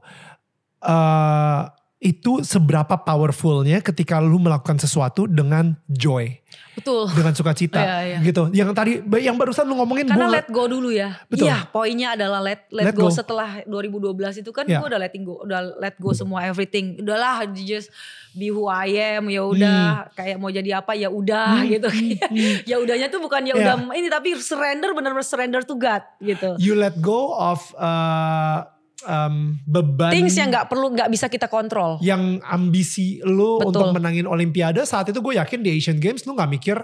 eh itu seberapa powerfulnya ketika lu melakukan sesuatu dengan joy, betul. dengan sukacita Iya, iya. gitu. Yang tadi yang barusan lu ngomongin Karena gua- let go dulu ya. Betul. Iya, poinnya adalah let let, Let go. go. setelah 2012 itu kan Iya. gue udah letting go, udah let go semua everything. Udahlah just be who I am, ya udah kayak mau jadi apa ya udah gitu. ya udahnya tuh bukan ya udah ini tapi surrender benar-benar surrender to God gitu. you let go of uh, um, beban Things yang nggak perlu nggak bisa kita kontrol. yang ambisi lu Betul. untuk menangin olimpiade saat itu gue yakin di Asian Games lu nggak mikir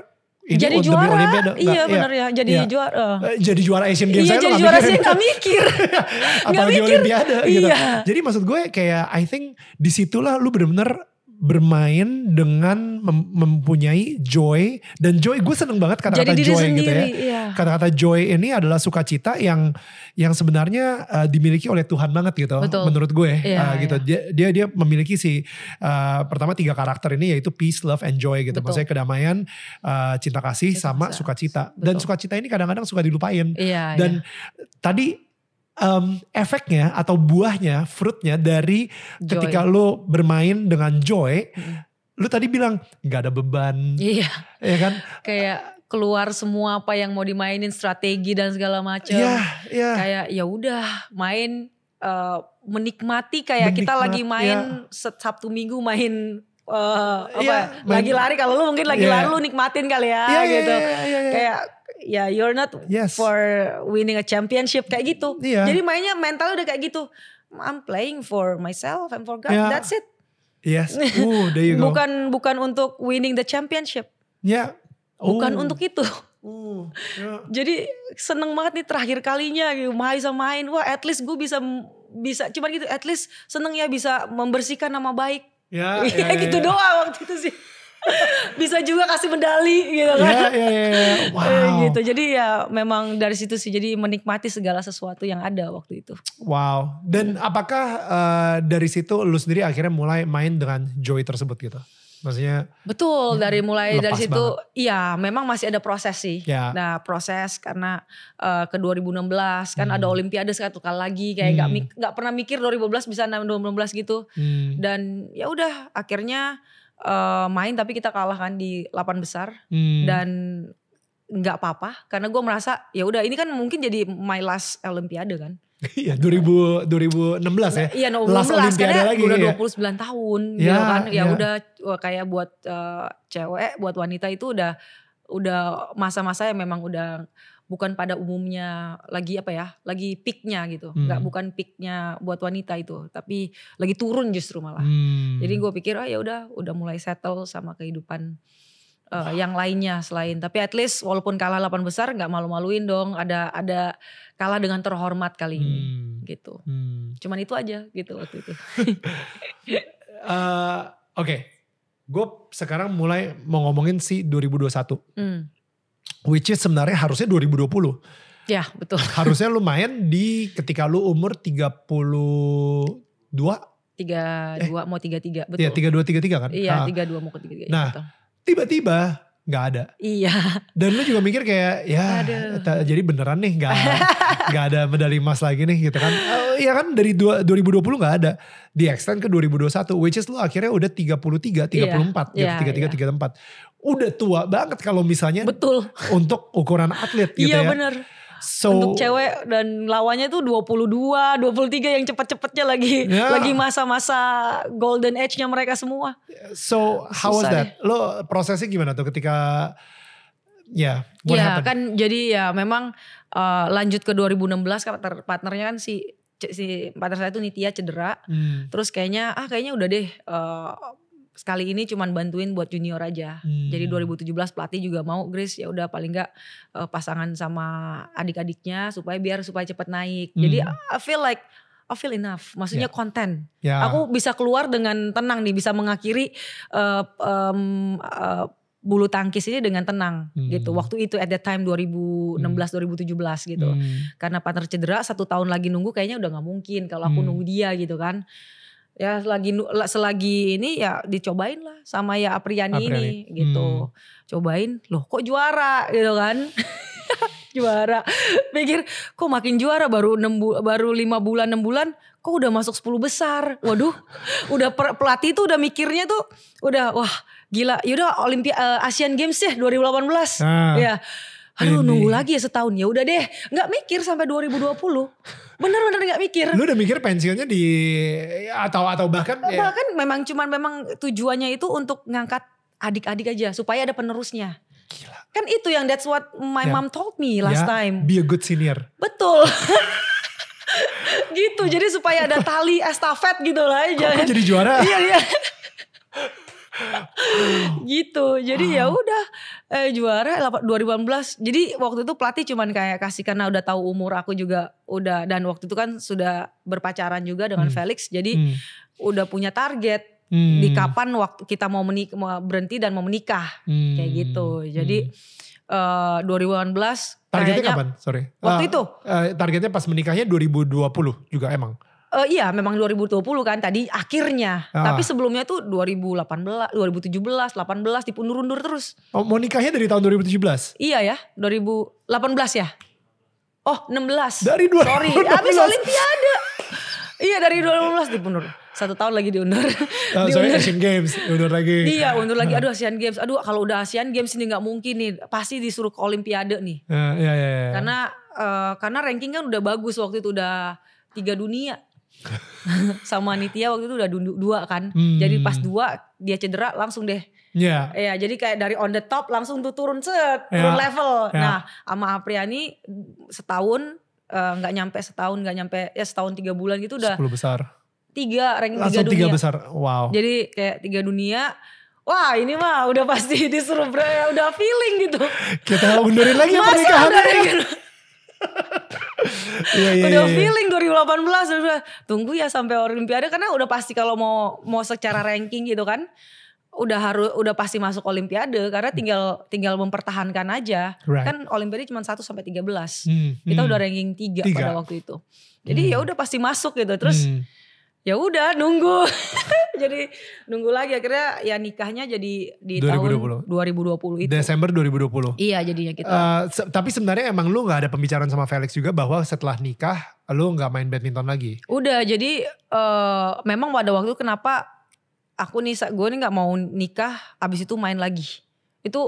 ini jadi juara, olimpiade Nggak, iya benar ya. Jadi Iya. juara. Eh, jadi juara Asian Games Iya saya jadi nggak juara sih nggak mikir. apalagi mikir. olimpiade gitu. Iya. Jadi maksud gue kayak I think di situlah lu bener-bener bermain dengan mem- mempunyai joy dan joy gue seneng banget kata-kata joy sendiri. gitu ya. Iya. Kata-kata joy ini adalah sukacita yang yang sebenarnya uh, dimiliki oleh Tuhan banget gitu Betul. menurut gue Iya, Uh, gitu. Dia, dia dia memiliki si uh, pertama tiga karakter ini yaitu peace, love, and joy gitu. Betul. Maksudnya kedamaian, uh, cinta kasih Cinta sama sukacita. Dan Betul. sukacita ini kadang-kadang suka dilupain. Iya. Dan tadi um, efeknya atau buahnya, fruitnya dari Joy. ketika lu bermain dengan joy, Mm. lu tadi bilang nggak ada beban, iya. ya kan? kayak keluar semua apa yang mau dimainin strategi dan segala macam. Iya, iya. Kayak ya udah main eh, menikmati kayak kita Menikmat, lagi main set- Sabtu Minggu main eh, apa main- lagi lari kalau lu mungkin lagi Iya. lari lu nikmatin kali ya Iya, iya, gitu. iya, iya, iya. Kayak ya you're not Yes. for winning a championship kayak gitu. Iya. Jadi mainnya mental udah kayak gitu. I'm playing for myself and for God. Iya. That's it. Yes. Uh, there you go. Bukan bukan untuk winning the championship. Ya. Bukan Oh. untuk itu. Uh, ya. Jadi seneng banget nih terakhir kalinya gitu main sama main. Wah at least gue bisa bisa cuman gitu at least seneng ya bisa membersihkan nama baik. Ya, Iya ya, ya, gitu ya. doang waktu itu sih. bisa juga kasih medali gitu kan. Ya, ya, ya, ya. Eh, Wow. Gitu. Jadi ya memang dari situ sih jadi menikmati segala sesuatu yang ada waktu itu. Wow. Dan apakah eh, dari situ lu sendiri akhirnya mulai main dengan joy tersebut gitu? Maksudnya Betul, dari mulai dari situ iya memang masih ada proses sih. Ya. Nah, proses karena eh, ke 2016 kan Hmm. ada olimpiade satu kali lagi kayak nggak Hmm. nggak pernah mikir 2012 bisa 2016 gitu. hmm, Dan ya udah akhirnya eh, main tapi kita kalah kan di 8 besar hmm, dan nggak apa-apa karena gue merasa ya udah ini kan mungkin jadi my last olimpiade kan. Iya 2000 2016 ya. Iya, no, Last 16 Olimpiade karena lagi, udah iya. 29 tahun Ya, gitu kan. Ya ya. udah wah, kayak buat eh, cewek, buat wanita itu udah udah masa-masa yang memang udah bukan pada umumnya lagi apa ya, lagi peaknya gitu. Hmm. Nggak bukan peaknya buat wanita itu, tapi lagi turun justru malah. Hmm. Jadi gue pikir ah ya udah udah mulai settle sama kehidupan eh, yang lainnya selain. Tapi at least walaupun kalah 8 besar nggak malu-maluin dong. Ada ada kalah dengan terhormat kali ini Hmm. gitu. Hmm. Cuman itu aja gitu waktu itu. Eh, Oke, gue sekarang mulai mau ngomongin si 2021, Hmm. which is sebenarnya harusnya 2020. Ya betul. Harusnya lu main di ketika lu umur 32, Tiga dua mau tiga tiga betul. ya 32 33 kan? Iya Ah, tiga dua mau ke tiga tiga. Nah. betul. Tiba-tiba nggak ada. Iya. Dan lu juga mikir kayak ya Aduh. jadi beneran nih nggak nggak ada medali emas lagi nih gitu kan. Eh, Iya kan dari dua- 2020 nggak ada. Di extend ke 2021 which is lu akhirnya udah 33, 34 gitu. iya, 33, iya. 34. Udah tua banget kalau misalnya Betul. untuk ukuran atlet gitu iya ya. bener. So Untuk cewek dan lawannya tuh 22, 23 yang cepet-cepetnya lagi Ya. lagi masa-masa golden age-nya mereka semua. so how was Susah that? Lo prosesnya gimana tuh ketika ya what Iya happened? kan jadi ya memang eh, lanjut ke 2016 kan partner, partnernya kan si si partner saya tuh Nitya cedera. Hmm, Terus kayaknya ah kayaknya udah deh eh, sekali ini cuman bantuin buat junior aja. Hmm. Jadi 2017 pelatih juga mau Grace ya udah paling nggak eh, pasangan sama adik-adiknya supaya biar supaya cepat naik. Jadi Hmm. I feel like I feel enough. Maksudnya konten. ya. Aku bisa keluar dengan tenang nih bisa mengakhiri eh, em, eh, bulu tangkis ini dengan tenang Hmm. gitu. Waktu itu at that time 2016 2017 gitu. Hmm. Karena partner cedera satu tahun lagi nunggu kayaknya udah nggak mungkin kalau aku Hmm. nunggu dia gitu kan. Ya selagi selagi ini ya dicobain lah sama ya Apriani, Apriani. ini gitu. Cobain loh kok juara gitu kan. juara. Pikir kok makin juara baru 6 bu- baru 5 bulan 6 bulan kok udah masuk 10 besar. Waduh, udah per- pelatih tuh udah mikirnya tuh udah wah gila. Yaudah Olimpia eh, Asian Games deh 2018. Ah. Ya. Aduh Ini. nunggu lagi ya setahun ya udah deh nggak mikir sampai 2020 bener-bener nggak mikir Lu udah mikir pensiunnya di atau atau bahkan ya, bahkan memang cuman memang tujuannya itu untuk ngangkat adik-adik aja supaya ada penerusnya Gila. kan itu yang that's what my Ya. mom told me last ya, time Be a good senior. betul gitu jadi supaya ada tali estafet gitu lah Kok, aja kok jadi juara? iya iya gitu jadi ya Ah. udah eh, juara lapa- 2018 jadi waktu itu pelatih cuman kayak kasih karena udah tahu umur aku juga udah dan waktu itu kan sudah berpacaran juga dengan Hmm. Felix jadi Hmm. udah punya target Hmm. di kapan waktu kita mau menik mau berhenti dan mau menikah Hmm. kayak gitu jadi Hmm. eh 2018 targetnya kayaknya kapan? Sorry. waktu Ah, itu eh, targetnya pas menikahnya 2020 juga emang. Eh, iya memang 2020 kan tadi akhirnya. Ah. Tapi sebelumnya tuh 2018, 2017, 18 dipundur-undur terus. Oh, mau nikahnya dari tahun 2017? Iya ya, 2018 ya. Oh 16. Dari 2016. Sorry, habis Olimpiade. iya dari 2018 dipundur. Satu tahun lagi diundur. Ah, sorry, diundur. Asian Games, undur lagi. Iya undur lagi. Aduh Asian Games. Aduh kalau udah Asian Games ini nggak mungkin nih. Pasti disuruh ke Olimpiade nih. Eh, iya, iya, iya. Karena eh, karena ranking kan udah bagus waktu itu udah tiga dunia. Sama Nitya waktu itu udah du- dua kan. Hmm. Jadi pas dua dia cedera langsung deh. Iya. Iya, jadi kayak dari on the top langsung tuh turun set, Ya, turun level. ya. Nah, sama Apriani setahun eh, nggak nyampe setahun, nggak nyampe ya setahun tiga bulan gitu udah 10 besar. tiga ranking tiga Langsung dunia. tiga besar. Wow. Jadi kayak tiga dunia. Wah ini mah udah pasti disuruh ber- udah feeling gitu. Kita undurin lagi pernikahan. Yang- Iya, iya, udah iya. feeling 2018 udah tunggu ya sampai Olimpiade karena udah pasti kalau mau mau secara ranking gitu kan udah harus udah pasti masuk Olimpiade karena tinggal tinggal mempertahankan aja Right. kan Olimpiade cuma 1 sampai 13 Hmm, kita hmm. udah ranking 3 Tiga. pada waktu itu jadi Hmm. ya udah pasti masuk gitu terus Hmm. Ya udah nunggu jadi nunggu lagi akhirnya ya nikahnya jadi di 2020. tahun 2020 itu Desember 2020. iya jadinya kita Eh, se- tapi sebenarnya emang lu nggak ada pembicaraan sama Felix juga bahwa setelah nikah lu nggak main badminton lagi. Udah jadi eh memang pada waktu kenapa aku nih gue nih nggak mau nikah abis itu main lagi itu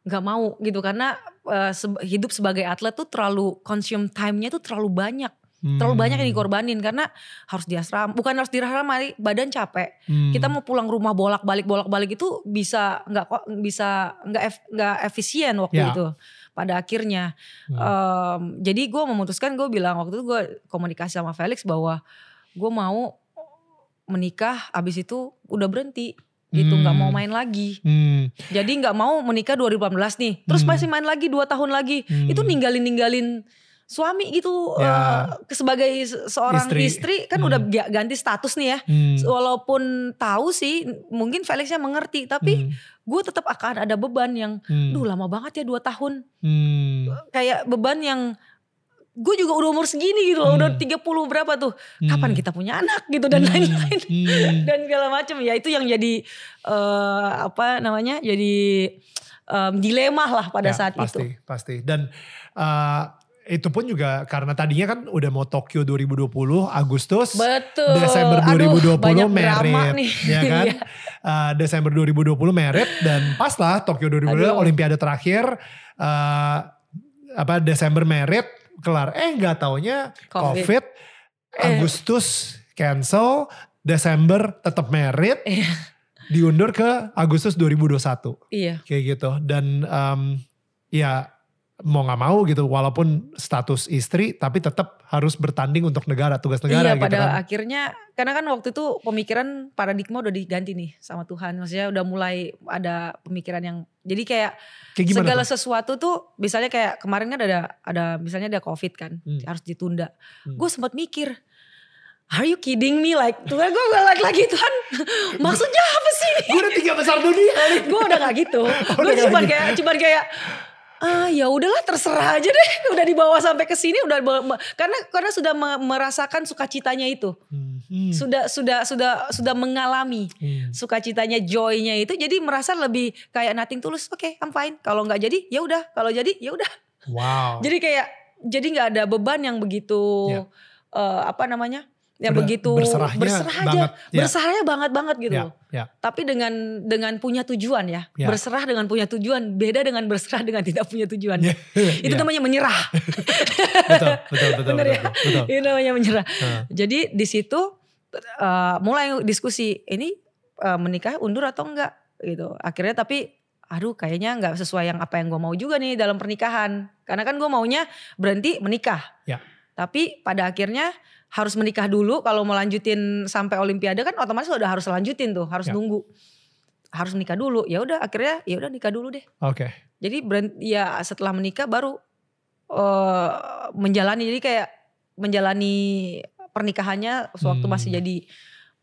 nggak mau gitu karena eh, se- hidup sebagai atlet tuh terlalu consume time-nya tuh terlalu banyak terlalu Hmm. banyak yang dikorbanin karena harus di asrama bukan harus di asrama badan capek Hmm. kita mau pulang rumah bolak balik bolak balik itu bisa nggak kok bisa nggak ef- nggak efisien waktu Ya. itu pada akhirnya Hmm. Em, jadi gue memutuskan gue bilang waktu itu gue komunikasi sama Felix bahwa gue mau menikah abis itu udah berhenti gitu nggak Hmm. mau main lagi Hmm. jadi nggak mau menikah 2018 nih terus Hmm. masih main lagi dua tahun lagi Hmm. itu ninggalin ninggalin suami gitu Ya. eh, sebagai se- seorang Istri. istri, kan Hmm. udah ga- ganti status nih ya Hmm. walaupun tahu sih mungkin Felixnya mengerti tapi Hmm. gue tetap akan ada beban yang Hmm. duh lama banget ya dua tahun Hmm. kayak beban yang gue juga udah umur segini gitu loh, Hmm. udah 30 berapa tuh. Kapan Hmm. kita punya anak gitu dan Hmm. lain-lain. Hmm. Dan segala macam ya itu yang jadi eh, apa namanya? Jadi em, dilema lah pada Ya, saat pasti, itu. Pasti, Dan eh, itu pun juga karena tadinya kan udah mau Tokyo 2020 Agustus. Betul. Desember Aduh, 2020 banyak drama merit, nih. ya kan? Iya. Uh, Desember 2020 merit dan pas lah Tokyo 2020 Aduh. Olimpiade terakhir uh, apa Desember merit kelar. Eh nggak taunya Covid. COVID, Agustus cancel, Desember tetap merit, Iya. diundur ke Agustus 2021 Iya. kayak gitu dan um, ya mau nggak mau gitu walaupun status istri tapi tetap harus bertanding untuk negara tugas negara iya gitu pada kan. akhirnya karena kan waktu itu pemikiran paradigma udah diganti nih sama Tuhan. Maksudnya udah mulai ada pemikiran yang jadi kayak Kayak segala tuh? sesuatu tuh misalnya kayak kemarin kan ada ada misalnya ada covid kan Hmm. harus ditunda Hmm. gue sempat mikir Are you kidding me? Like Tuhan gue gue like lagi Tuhan maksudnya apa sih? Gue udah tiga besar dunia gue udah gak gitu. gue cuma gitu. kayak cuman kayak ah ya udahlah terserah aja deh. Udah dibawa sampai ke sini udah karena karena sudah me- merasakan sukacitanya itu. Hmm, hmm, sudah sudah sudah sudah mengalami hmm. sukacitanya joynya itu. Jadi merasa lebih kayak nothing tulus. Oke I'm fine. Kalau nggak jadi ya udah. Kalau jadi ya udah. Wow. jadi kayak jadi nggak ada beban yang begitu Ya. eh, apa namanya yang Udah begitu berserahnya berserah aja banget, ya. berserahnya banget banget gitu Ya, ya. tapi dengan dengan punya tujuan ya. Ya. berserah dengan punya tujuan beda dengan berserah dengan tidak punya tujuan Ya, itu ya. namanya menyerah betul, betul, betul, Bener betul, ya? betul. itu namanya menyerah Nah, jadi di situ eh, mulai diskusi ini eh, menikah undur atau enggak gitu akhirnya tapi aduh kayaknya nggak sesuai yang apa yang gue mau juga nih dalam pernikahan karena kan gue maunya berhenti menikah Ya. tapi pada akhirnya harus menikah dulu kalau mau lanjutin sampai olimpiade kan otomatis udah harus lanjutin tuh harus Ya. nunggu harus menikah dulu ya udah akhirnya ya udah nikah dulu deh Oke. jadi berhenti, ya setelah menikah baru eh, menjalani jadi kayak menjalani pernikahannya sewaktu Hmm. masih jadi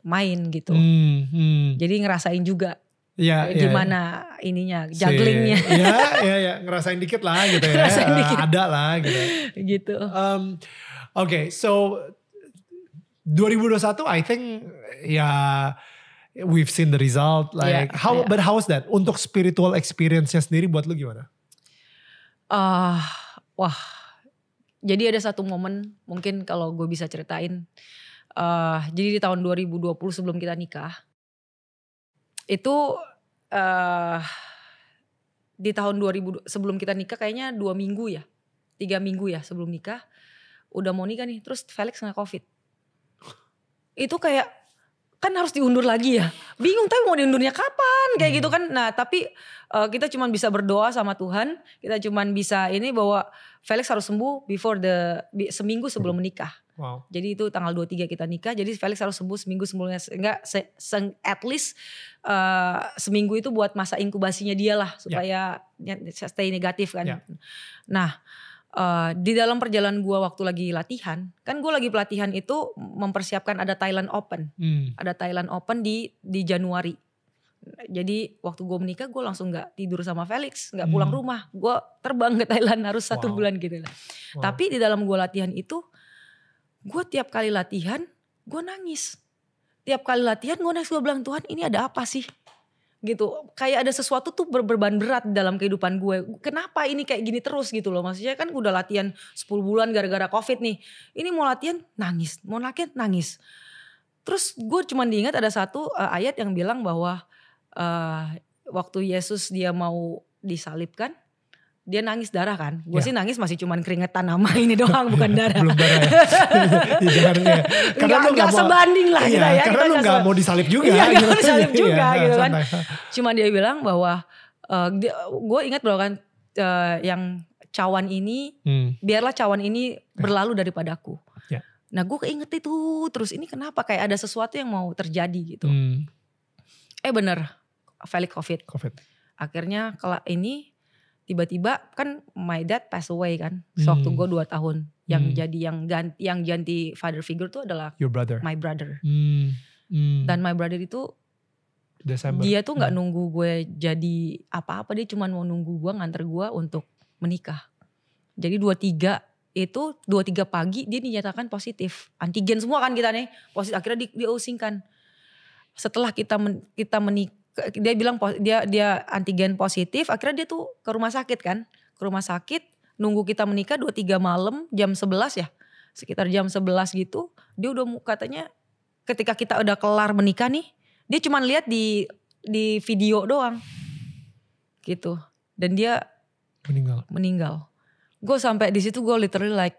main gitu. Hmm, hmm. Jadi ngerasain juga Ya, ya, gimana ininya, si- jugglingnya ya, ya, ya, ngerasain dikit lah gitu ya. Ngerasain Eh, dikit. Ada lah gitu. gitu. Um, Oke, so 2021 I think ya we've seen the result like Yeah, how yeah. but how's that untuk spiritual experience-nya sendiri buat lu gimana? Ah, wah. Jadi ada satu momen mungkin kalau gue bisa ceritain. eh jadi di tahun 2020 sebelum kita nikah. Itu eh di tahun 2000 sebelum kita nikah kayaknya dua minggu ya. Tiga minggu ya sebelum nikah. Udah mau nikah nih terus Felix kena covid. Itu kayak kan harus diundur lagi ya. Bingung tapi mau diundurnya kapan kayak gitu kan. Nah tapi eh, kita cuman bisa berdoa sama Tuhan. Kita cuman bisa ini bahwa Felix harus sembuh before the seminggu sebelum menikah. Wow. Jadi itu tanggal 23 kita nikah. Jadi Felix harus sembuh seminggu sebelumnya. Enggak se, se- at least eh, seminggu itu buat masa inkubasinya dia lah supaya ya, stay negatif kan. Ya. Nah, eh, di dalam perjalanan gua waktu lagi latihan, kan gue lagi pelatihan itu mempersiapkan ada Thailand Open Hmm. ada Thailand Open di di Januari. Jadi waktu gue menikah gue langsung nggak tidur sama Felix, nggak pulang Hmm. rumah. Gue terbang ke Thailand harus satu Wow. bulan gitu lah. Wow. Tapi di dalam gue latihan itu, gue tiap kali latihan gue nangis. Tiap kali latihan gue nangis gue bilang Tuhan ini ada apa sih? Gitu, kayak ada sesuatu tuh ber- beban berat dalam kehidupan gue. Kenapa ini kayak gini terus gitu loh? Maksudnya kan udah latihan 10 bulan gara-gara covid nih. Ini mau latihan nangis, mau latihan nangis. Terus gue cuma diingat ada satu uh, ayat yang bilang bahwa uh, waktu Yesus dia mau disalibkan, dia nangis darah kan. Gue Ya. sih nangis masih cuman keringetan nama ini doang bukan darah. Belum darah ya. Di jalannya. Nggak, lu nggak mau- sebanding lah Iya, kita ya. karena kita lu gak mau disalib juga. Iya, gitu. mau disalib juga, Iya, gitu kan. santai. Cuma dia bilang bahwa gue ingat bahwa kan uh, yang cawan ini Hmm. biarlah cawan ini berlalu daripadaku. Ya. Nah gue keinget itu terus ini kenapa kayak ada sesuatu yang mau terjadi gitu. Hmm. Eh bener, Felix Covid. Covid. Akhirnya kalau ini tiba-tiba kan my dad pass away kan. Sewaktu Hmm. gue 2 tahun. Yang Hmm. jadi yang ganti, yang ganti father figure tuh adalah Your brother. my brother. Hmm. Hmm. Dan my brother itu Desember. dia tuh nggak Hmm. nunggu gue jadi apa-apa. Dia cuma mau nunggu gue nganter gue untuk menikah. Jadi 23 itu 23 pagi dia dinyatakan positif. Antigen semua kan kita nih. Positif akhirnya di, diusingkan. Setelah kita men, kita menikah dia bilang dia dia antigen positif, akhirnya dia tuh ke rumah sakit kan. Ke rumah sakit nunggu kita menikah 23 malam jam 11 ya. Sekitar jam 11 gitu, dia udah katanya ketika kita udah kelar menikah nih, dia cuman lihat di di video doang. Gitu. Dan dia meninggal. meninggal. Gue sampai di situ gue literally like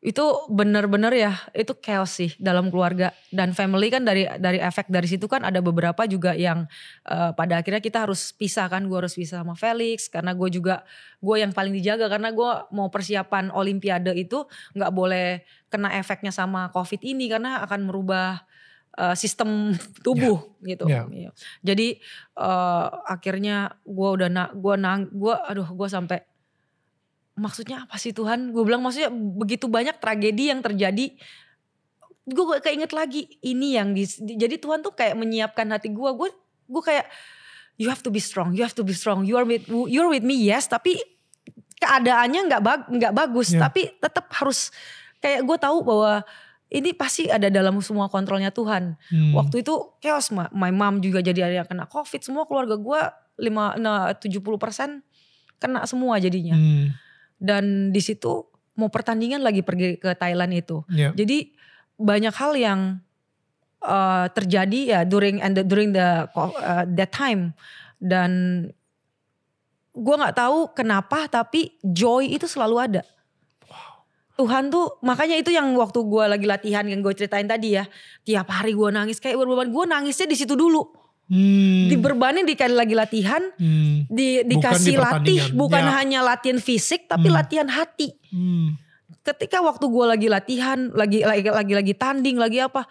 itu bener-bener ya itu chaos sih dalam keluarga dan family kan dari dari efek dari situ kan ada beberapa juga yang eh, pada akhirnya kita harus pisah kan gue harus pisah sama Felix karena gue juga gue yang paling dijaga karena gue mau persiapan Olimpiade itu nggak boleh kena efeknya sama COVID ini karena akan merubah eh, sistem tubuh gitu. Ya. Iya. Jadi eh, akhirnya gue udah na gue nang gue aduh gue sampai maksudnya apa sih Tuhan? Gue bilang maksudnya begitu banyak tragedi yang terjadi gue keinget lagi ini yang di, jadi Tuhan tuh kayak menyiapkan hati gue gue gue kayak you have to be strong you have to be strong you are with you're with me yes tapi keadaannya nggak bag nggak bagus Ya. tapi tetap harus kayak gue tahu bahwa ini pasti ada dalam semua kontrolnya Tuhan Hmm. waktu itu chaos ma- my mom juga jadi ada yang kena covid semua keluarga gue lima nah, 70% kena semua jadinya Hmm. Dan di situ mau pertandingan lagi pergi ke Thailand itu. Ya. jadi banyak hal yang uh, terjadi ya during and the, during the uh, that time. Dan gue nggak tahu kenapa tapi joy itu selalu ada. Tuhan tuh makanya itu yang waktu gue lagi latihan yang gue ceritain tadi ya. Tiap hari gue nangis kayak berbeban gue nangisnya di situ dulu Hmm. diberbanin dikali lagi latihan Hmm. di Bukan di dikasih latih pertandingan. bukan Ya. hanya latihan fisik tapi Hmm. latihan hati Hmm. ketika waktu gue lagi latihan, lagi lagi lagi lagi tanding, lagi apa,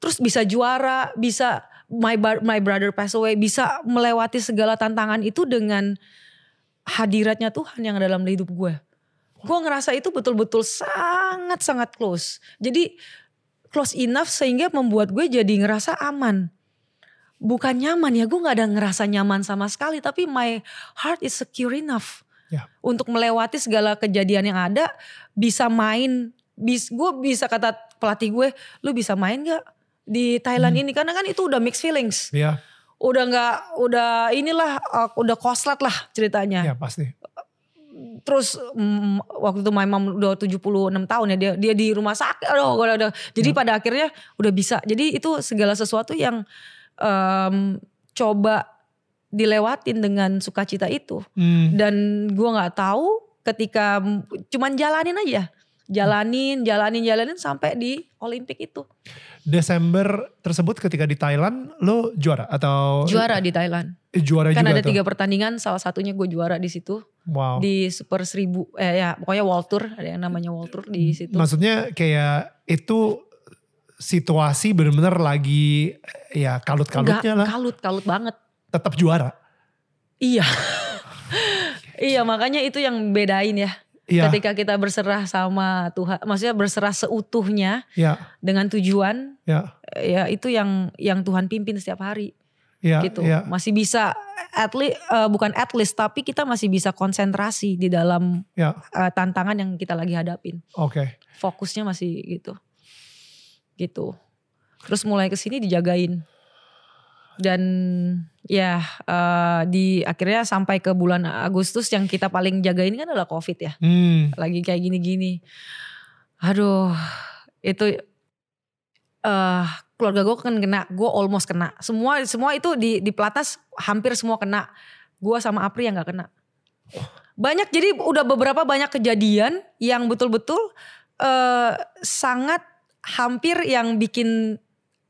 terus bisa juara, bisa my my brother pass away, bisa melewati segala tantangan itu dengan hadiratnya Tuhan yang dalam hidup gue. Gue ngerasa itu betul-betul sangat sangat close. Jadi close enough sehingga membuat gue jadi ngerasa aman. Bukan nyaman ya, gue nggak ada ngerasa nyaman sama sekali, tapi my heart is secure enough Ya. untuk melewati segala kejadian yang ada bisa main bis gue bisa kata pelatih gue lu bisa main gak di Thailand Hmm. ini karena kan itu udah mixed feelings Ya, udah nggak udah inilah uh, udah koslat lah ceritanya ya pasti. terus mm, waktu itu my mom udah 76 tahun ya dia dia di rumah sakit aduh udah, udah. jadi Ya. pada akhirnya udah bisa jadi itu segala sesuatu yang em, coba dilewatin dengan sukacita itu. Hmm. dan gua nggak tahu ketika cuman jalanin aja. Jalanin jalanin jalanin sampai di Olimpik itu. Desember tersebut ketika di Thailand lo juara atau? Juara di Thailand. Eh, juara kan juga ada tuh. tiga pertandingan salah satunya gue juara di situ. Wow. di super seribu eh ya pokoknya World Tour ada yang namanya World Tour di situ. Maksudnya kayak itu situasi bener-bener lagi ya kalut-kalutnya lah. kalut kalut banget. Tetap juara. iya. Iya makanya itu yang bedain ya. Iya, ketika kita berserah sama Tuhan maksudnya berserah seutuhnya ya, dengan tujuan ya, ya itu yang yang Tuhan pimpin setiap hari. Ya, gitu. ya. masih bisa at least bukan at least tapi kita masih bisa konsentrasi di dalam Ya, eh, tantangan yang kita lagi hadapin. Oke. fokusnya masih gitu gitu. Terus mulai ke sini dijagain. Dan ya eh, di akhirnya sampai ke bulan Agustus yang kita paling jagain kan adalah COVID ya. Hmm, lagi kayak gini-gini. Aduh itu eh keluarga gue kan kena gue almost kena. Semua semua itu di di pelatnas hampir semua kena. Gue sama Apri yang nggak kena. Banyak jadi udah beberapa banyak kejadian yang betul-betul eh sangat hampir yang bikin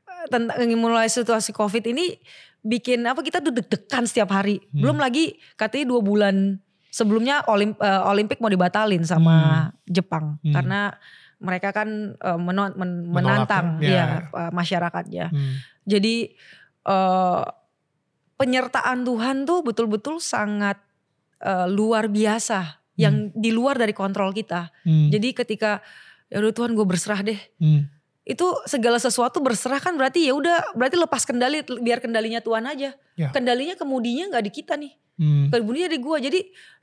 eh, tentang mulai situasi covid ini bikin apa kita tuh deg-degan setiap hari. Hmm. belum lagi katanya dua bulan sebelumnya olim, eh, Olimpik mau dibatalin sama Jepang. Hmm. karena mereka kan eh, meno- men- menantang ya. ya, eh, masyarakatnya. Hmm, jadi eh, penyertaan Tuhan tuh betul-betul sangat eh, luar biasa. Yang di luar dari kontrol kita. Hmm, jadi ketika ya udah Tuhan gue berserah deh hmm. itu segala sesuatu berserah kan berarti ya udah berarti lepas kendali biar kendalinya Tuhan aja Ya. kendalinya kemudinya nggak di kita nih Hmm. kemudinya di gue jadi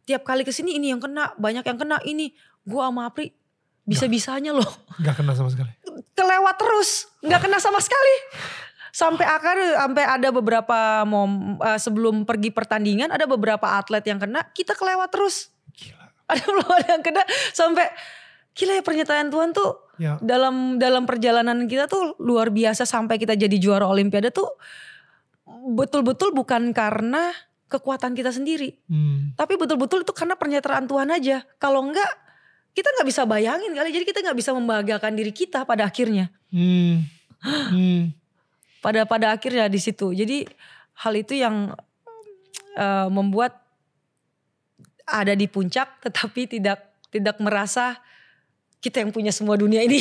tiap kali ke sini ini yang kena banyak yang kena ini gue sama Apri bisa bisanya loh Gak kena sama sekali. kelewat terus nggak kena sama sekali sampai akar sampai ada beberapa mom eh, sebelum pergi pertandingan ada beberapa atlet yang kena kita kelewat terus Gila. ada belum ada yang kena sampai gila ya pernyataan Tuhan tuh Ya, dalam dalam perjalanan kita tuh luar biasa sampai kita jadi juara olimpiade tuh betul-betul bukan karena kekuatan kita sendiri. Hmm, tapi betul-betul itu karena pernyataan Tuhan aja. Kalau enggak kita nggak bisa bayangin kali. Jadi kita nggak bisa membahagiakan diri kita pada akhirnya. Hmm, hmm. pada pada akhirnya di situ. Jadi hal itu yang eh, membuat ada di puncak tetapi tidak tidak merasa kita yang punya semua dunia ini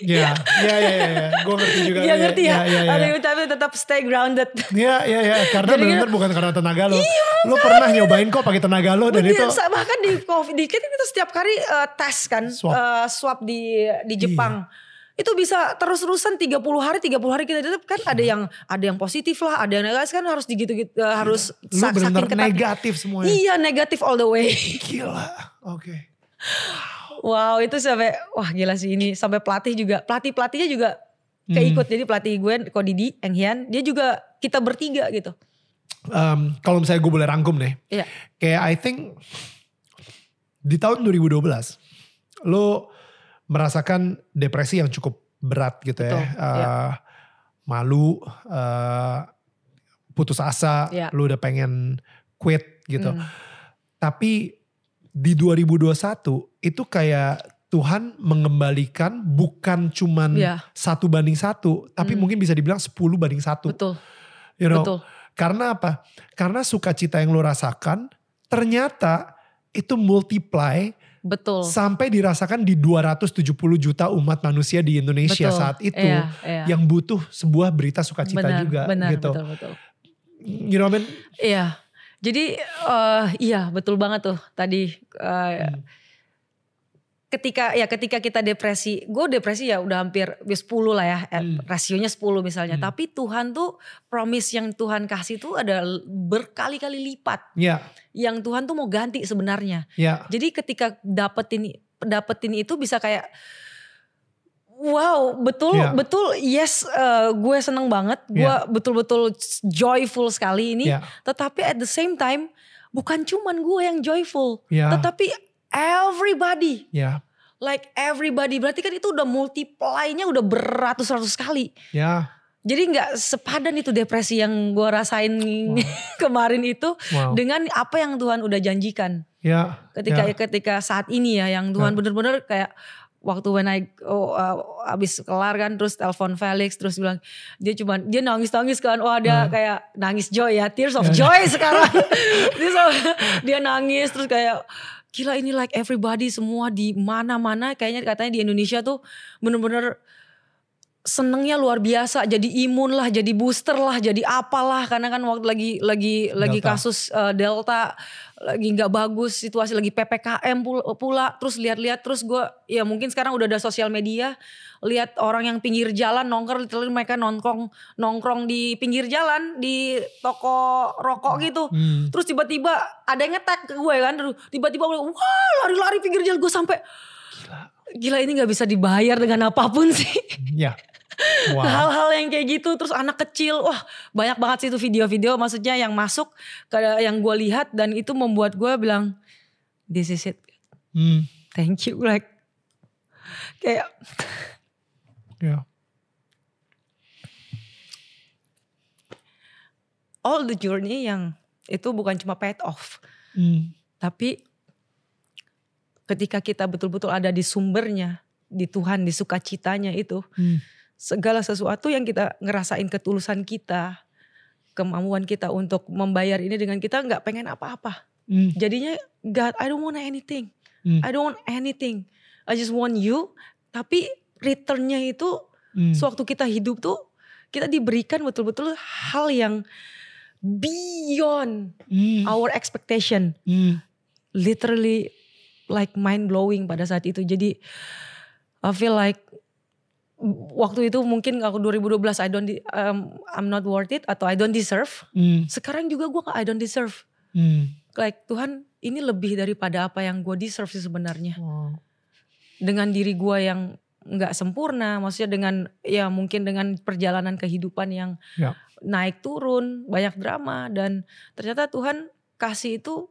Ya, ya, ya, ya, ya. gue ngerti juga. Iya ngerti ya, Ya, ya, ya. yang tapi tetap stay grounded Iya, iya, iya. Karena benar bukan karena tenaga lo. lo pernah nyobain kok pakai tenaga lo dan itu. Bener, bahkan di covid di kita, kita setiap kali eh, tes kan Swab. eh, swab di di Jepang itu bisa terus-terusan 30 hari 30 hari kita tutup kan ada yang ada yang positif lah ada yang negatif kan harus digitu gitu harus Lu sa- benar saking ketat- negatif semuanya. iya negatif all the way Gila. Oke. wow itu sampai wah gila sih ini sampai pelatih juga pelatih pelatihnya juga keikut jadi pelatih gue Ko Didi Eng Hian dia juga kita bertiga gitu Um, kalau misalnya gue boleh rangkum nih. Iya. Kayak I think di tahun 2012 lo merasakan depresi yang cukup berat gitu Betul, ya. Uh, iya. Malu, uh, putus asa, Iya. lo udah pengen quit gitu. Hmm. Tapi di 2021 itu kayak Tuhan mengembalikan bukan cuman Iya. satu banding satu, tapi Hmm. mungkin bisa dibilang 10 banding satu. betul You know, betul karena apa? Karena sukacita yang lo rasakan ternyata itu multiply betul sampai dirasakan di 270 juta umat manusia di Indonesia betul. saat itu Iya, iya. yang butuh sebuah berita sukacita benar, juga benar, gitu. betul betul You know what I mean? Iya. Jadi eh, iya betul banget tuh tadi eh, Hmm. Ketika ya ketika kita depresi, gue depresi ya udah hampir 10 lah ya, eh, Hmm. rasionya 10 misalnya. Hmm. Tapi Tuhan tuh promise yang Tuhan kasih tuh ada berkali-kali lipat. Ya, Yang Tuhan tuh mau ganti sebenarnya. ya, Jadi ketika dapetin dapetin itu bisa kayak Wow, betul, Iya. betul. Yes, eh, gue seneng banget. Gue Iya. betul-betul joyful sekali ini. ya, Tetapi at the same time bukan cuman gue yang joyful, ya, tetapi everybody, ya, like everybody. Berarti kan itu udah multiply-nya udah beratus-ratus kali. ya. Jadi nggak sepadan itu depresi yang gue rasain kemarin itu Wow. dengan apa yang Tuhan udah janjikan. Ya, Ketika ya. ketika saat ini ya yang Tuhan Ya. bener-bener kayak waktu when I oh, uh, abis kelar kan terus telepon Felix terus bilang dia cuman dia nangis nangis kan oh ada Hmm. kayak nangis joy ya tears of Ya. joy sekarang dia nangis terus kayak gila ini like everybody semua di mana-mana. Kayaknya katanya di Indonesia tuh bener-bener senengnya luar biasa jadi imun lah jadi booster lah jadi apalah karena kan waktu lagi lagi lagi Delta. kasus uh, delta lagi nggak bagus situasi lagi ppkm pula, pula. terus lihat-lihat terus gue ya mungkin sekarang udah ada sosial media lihat orang yang pinggir jalan nongkrong literally mereka nongkrong nongkrong di pinggir jalan di toko rokok gitu Hmm. terus tiba-tiba ada yang ngetek ke gue kan Terus tiba-tiba gue, wah lari-lari pinggir jalan gue sampai gila ini nggak bisa dibayar dengan apa pun sih Ya. Wow. hal-hal yang kayak gitu terus anak kecil wah banyak banget sih itu video-video maksudnya yang masuk ke yang gue lihat dan itu membuat gue bilang this is it Hmm. thank you like kayak Ya. all the journey yang itu bukan cuma paid off Hmm. tapi ketika kita betul-betul ada di sumbernya di Tuhan di sukacitanya itu Hmm. Segala sesuatu yang kita ngerasain ketulusan kita kemampuan kita untuk membayar ini dengan kita nggak pengen apa-apa Hmm. jadinya God I don't want anything Hmm. I don't want anything I just want you tapi returnnya itu Hmm. sewaktu kita hidup tuh kita diberikan betul-betul hal yang beyond Hmm. our expectation Hmm. literally like mind blowing pada saat itu jadi I feel like waktu itu mungkin aku 2012 I don't um, I'm not worth it atau I don't deserve Hmm. sekarang juga gue I don't deserve Hmm. like Tuhan ini lebih daripada apa yang gue deserve sih sebenarnya Wow. dengan diri gue yang nggak sempurna maksudnya dengan ya mungkin dengan perjalanan kehidupan yang Ya. naik turun banyak drama dan ternyata Tuhan kasih itu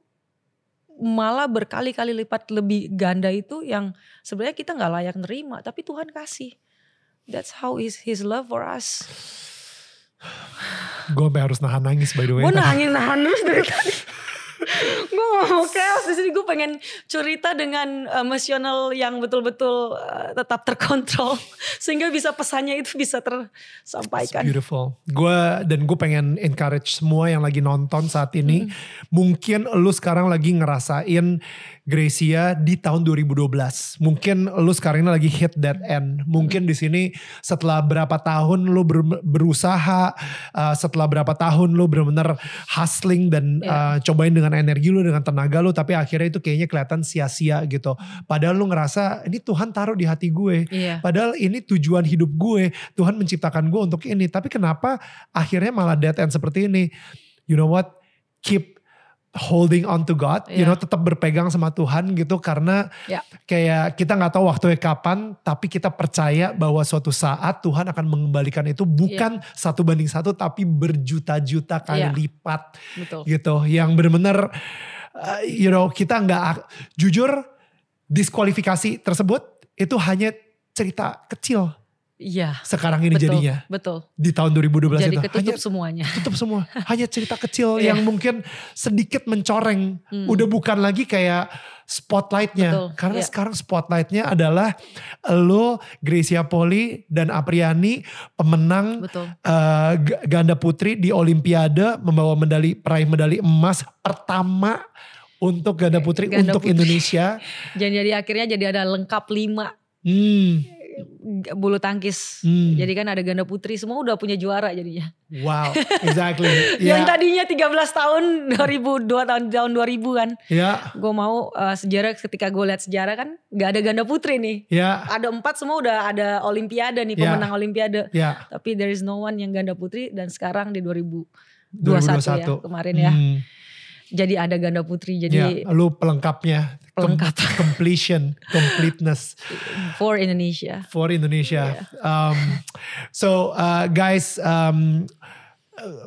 malah berkali-kali lipat lebih ganda itu yang sebenarnya kita nggak layak nerima tapi Tuhan kasih that's how is His love for us Gue sampai harus nahan nangis by the way. gue nangis nahan terus dari tadi gue mau chaos di sini gue pengen cerita dengan emosional yang betul-betul uh, tetap terkontrol sehingga bisa pesannya itu bisa It's tersampaikan beautiful. Gue dan gue pengen encourage semua yang lagi nonton saat ini. Mungkin lu sekarang lagi ngerasain Gracia di tahun 2012. Mungkin lu sekarang ini lagi hit that end. Mungkin di sini setelah berapa tahun lu ber- berusaha, uh, setelah berapa tahun lu benar-benar hustling dan uh, cobain dengan energi lu, dengan tenaga lu, tapi akhirnya itu kayaknya kelihatan sia-sia gitu. Padahal lu ngerasa ini Tuhan taruh di hati gue. Iya. Padahal ini tujuan hidup gue. Tuhan menciptakan gue untuk ini. Tapi kenapa akhirnya malah dead end seperti ini? You know what? Keep holding on to God, you Iya. know, tetap berpegang sama Tuhan gitu karena Ya. kayak kita nggak tahu waktunya kapan, tapi kita percaya bahwa suatu saat Tuhan akan mengembalikan itu bukan satu banding satu, tapi berjuta-juta kali Iya. lipat Betul. gitu, yang benar-benar, uh, you know, kita nggak jujur diskualifikasi tersebut itu hanya cerita kecil Iya. sekarang ini Betul. jadinya Betul. di tahun 2012 Jadi itu ketutup hanya semuanya. tutup semua. Hanya cerita kecil Iya. yang mungkin sedikit mencoreng. Hmm. Udah bukan lagi kayak spotlightnya. Betul, Karena iya. sekarang spotlightnya adalah lo, Gracia Poli, dan Apriani pemenang Betul. g- ganda putri di Olimpiade membawa medali peraih medali emas pertama untuk ganda putri Ganda untuk putri. Indonesia. Jadi, jadi akhirnya jadi ada lengkap lima Hmm, bulu tangkis. Hmm. Jadi kan ada ganda putri semua udah punya juara jadinya. wow, exactly. Yang Ya, tadinya 13 tahun 2002 tahun tahun 2000 kan. ya, Gue mau uh, sejarah ketika gue lihat sejarah kan nggak ada ganda putri nih. ya, Ada empat semua udah ada olimpiade nih Ya. pemenang olimpiade. ya. Tapi there is no one yang ganda putri dan sekarang di 2021 ya 2021. kemarin ya. Hmm. Jadi ada ganda putri jadi ya, lu pelengkapnya. Pelengkap. completion, completeness for Indonesia. for Indonesia. Um, so uh, guys, um,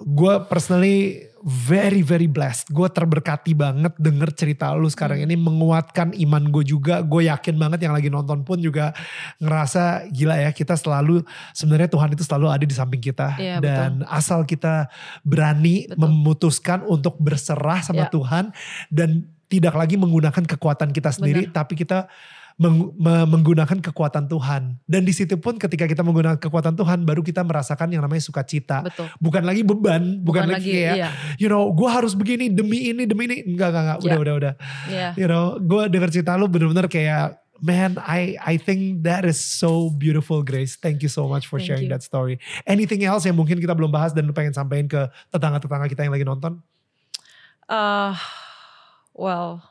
gue personally very very blessed. Gue terberkati banget denger cerita lu sekarang Hmm. ini menguatkan iman gue juga. Gue yakin banget yang lagi nonton pun juga ngerasa gila ya kita selalu sebenarnya Tuhan itu selalu ada di samping kita Iya, dan asal kita berani Betul. memutuskan untuk berserah sama Ya. Tuhan dan tidak lagi menggunakan kekuatan kita sendiri tapi kita meng- me- menggunakan kekuatan Tuhan. Dan di situ pun ketika kita menggunakan kekuatan Tuhan baru kita merasakan yang namanya sukacita. Betul. Bukan lagi beban, bukan, lagi, kayak iya. you know, gue harus begini demi ini demi ini. Enggak, enggak, enggak. Udah, Ya. udah, udah. Iya. You know, gue denger cerita lu bener-bener kayak Man, I I think that is so beautiful, Grace. Thank you so much for Thank sharing you. that story. Anything else yang mungkin kita belum bahas dan lu pengen sampaikan ke tetangga-tetangga kita yang lagi nonton? Uh, well,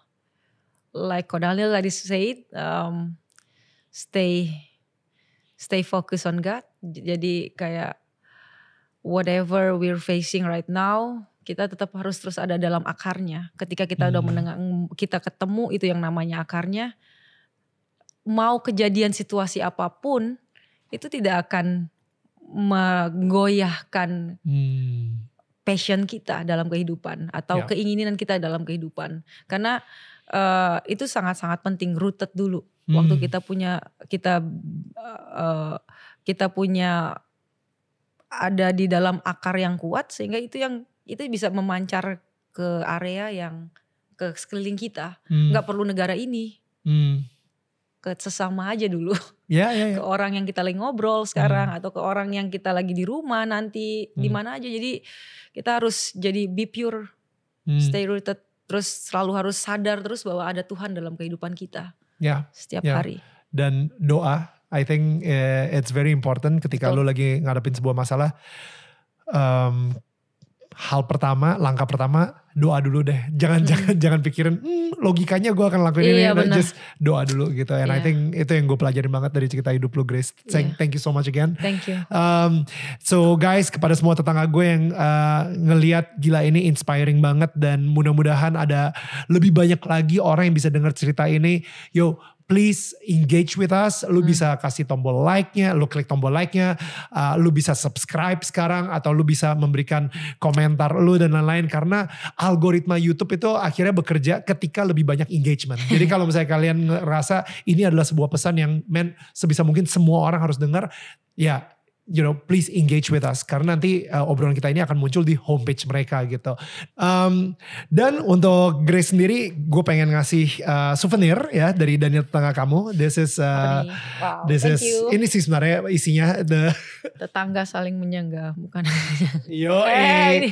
like Kodalil tadi said, um, stay stay focused on God. Jadi kayak whatever we're facing right now, kita tetap harus terus ada dalam akarnya. Ketika kita udah Hmm. mendengar, kita ketemu itu yang namanya akarnya, mau kejadian situasi apa pun, itu tidak akan menggoyahkan Hmm. Passion kita dalam kehidupan atau Ya. keinginan kita dalam kehidupan karena eh, itu sangat-sangat penting rooted dulu waktu Hmm. kita punya kita eh, kita punya ada di dalam akar yang kuat sehingga itu yang itu bisa memancar ke area yang ke sekeliling kita Hmm. nggak perlu negara ini Hmm. ke sesama aja dulu Ya, ya, ya. ke orang yang kita lagi ngobrol sekarang Hmm. atau ke orang yang kita lagi di rumah nanti di Hmm. mana aja jadi kita harus jadi be pure Hmm. stay rooted terus selalu harus sadar terus bahwa ada Tuhan dalam kehidupan kita Ya, setiap Ya. hari dan doa I think eh, it's very important ketika Betul. lu lagi ngadepin sebuah masalah Em, hal pertama langkah pertama doa dulu deh jangan Mm. jangan jangan pikirin "Hmm, logikanya gue akan lakuin ini Iya, No, benar. just doa dulu gitu and I Iya. think itu yang gue pelajarin banget dari cerita hidup lu Grace Thank, Iya. thank you so much again thank you Um, so guys kepada semua tetangga gue yang uh, ngeliat gila ini inspiring banget dan mudah-mudahan ada lebih banyak lagi orang yang bisa dengar cerita ini. Yo please engage with us. Lu Hmm. bisa kasih tombol like-nya, lu klik tombol like-nya, uh, lu bisa subscribe sekarang atau lu bisa memberikan komentar lu dan lain-lain karena algoritma YouTube itu akhirnya bekerja ketika lebih banyak engagement. Jadi kalau misalnya kalian ngerasa ini adalah sebuah pesan yang men sebisa mungkin semua orang harus dengar, ya you know please engage with us karena nanti uh, obrolan kita ini akan muncul di homepage mereka gitu. Um, dan untuk Grace sendiri, gue pengen ngasih uh, souvenir ya dari Daniel tetangga kamu. This is uh, wow, this is you. ini sih sebenarnya isinya the tetangga saling menyangga bukan yo Eh, ini.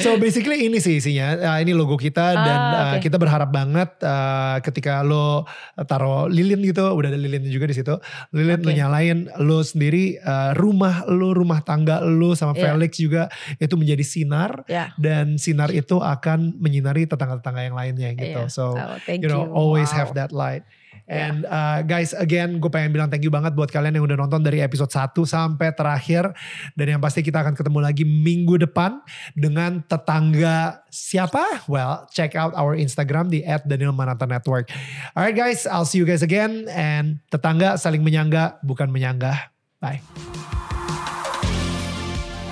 so basically ini sih isinya Uh, ini logo kita dan Ah, uh, oke. kita berharap banget uh, ketika lo taruh lilin gitu udah ada lilin juga di situ lilin lo Oke. nyalain lo sendiri uh, rumah lo rumah tangga lo sama Iya. Felix juga itu menjadi sinar. Ya dan sinar itu akan menyinari tetangga-tetangga yang lainnya gitu. Iya. so Oh, thank you know always Wow. have that light. And uh, guys again gue pengen bilang thank you banget buat kalian yang udah nonton dari episode 1 sampai terakhir. Dan yang pasti kita akan ketemu lagi minggu depan dengan tetangga siapa? Well check out our Instagram di @danielmananta network. Alright guys I'll see you guys again. And tetangga saling menyangga bukan menyanggah. Bye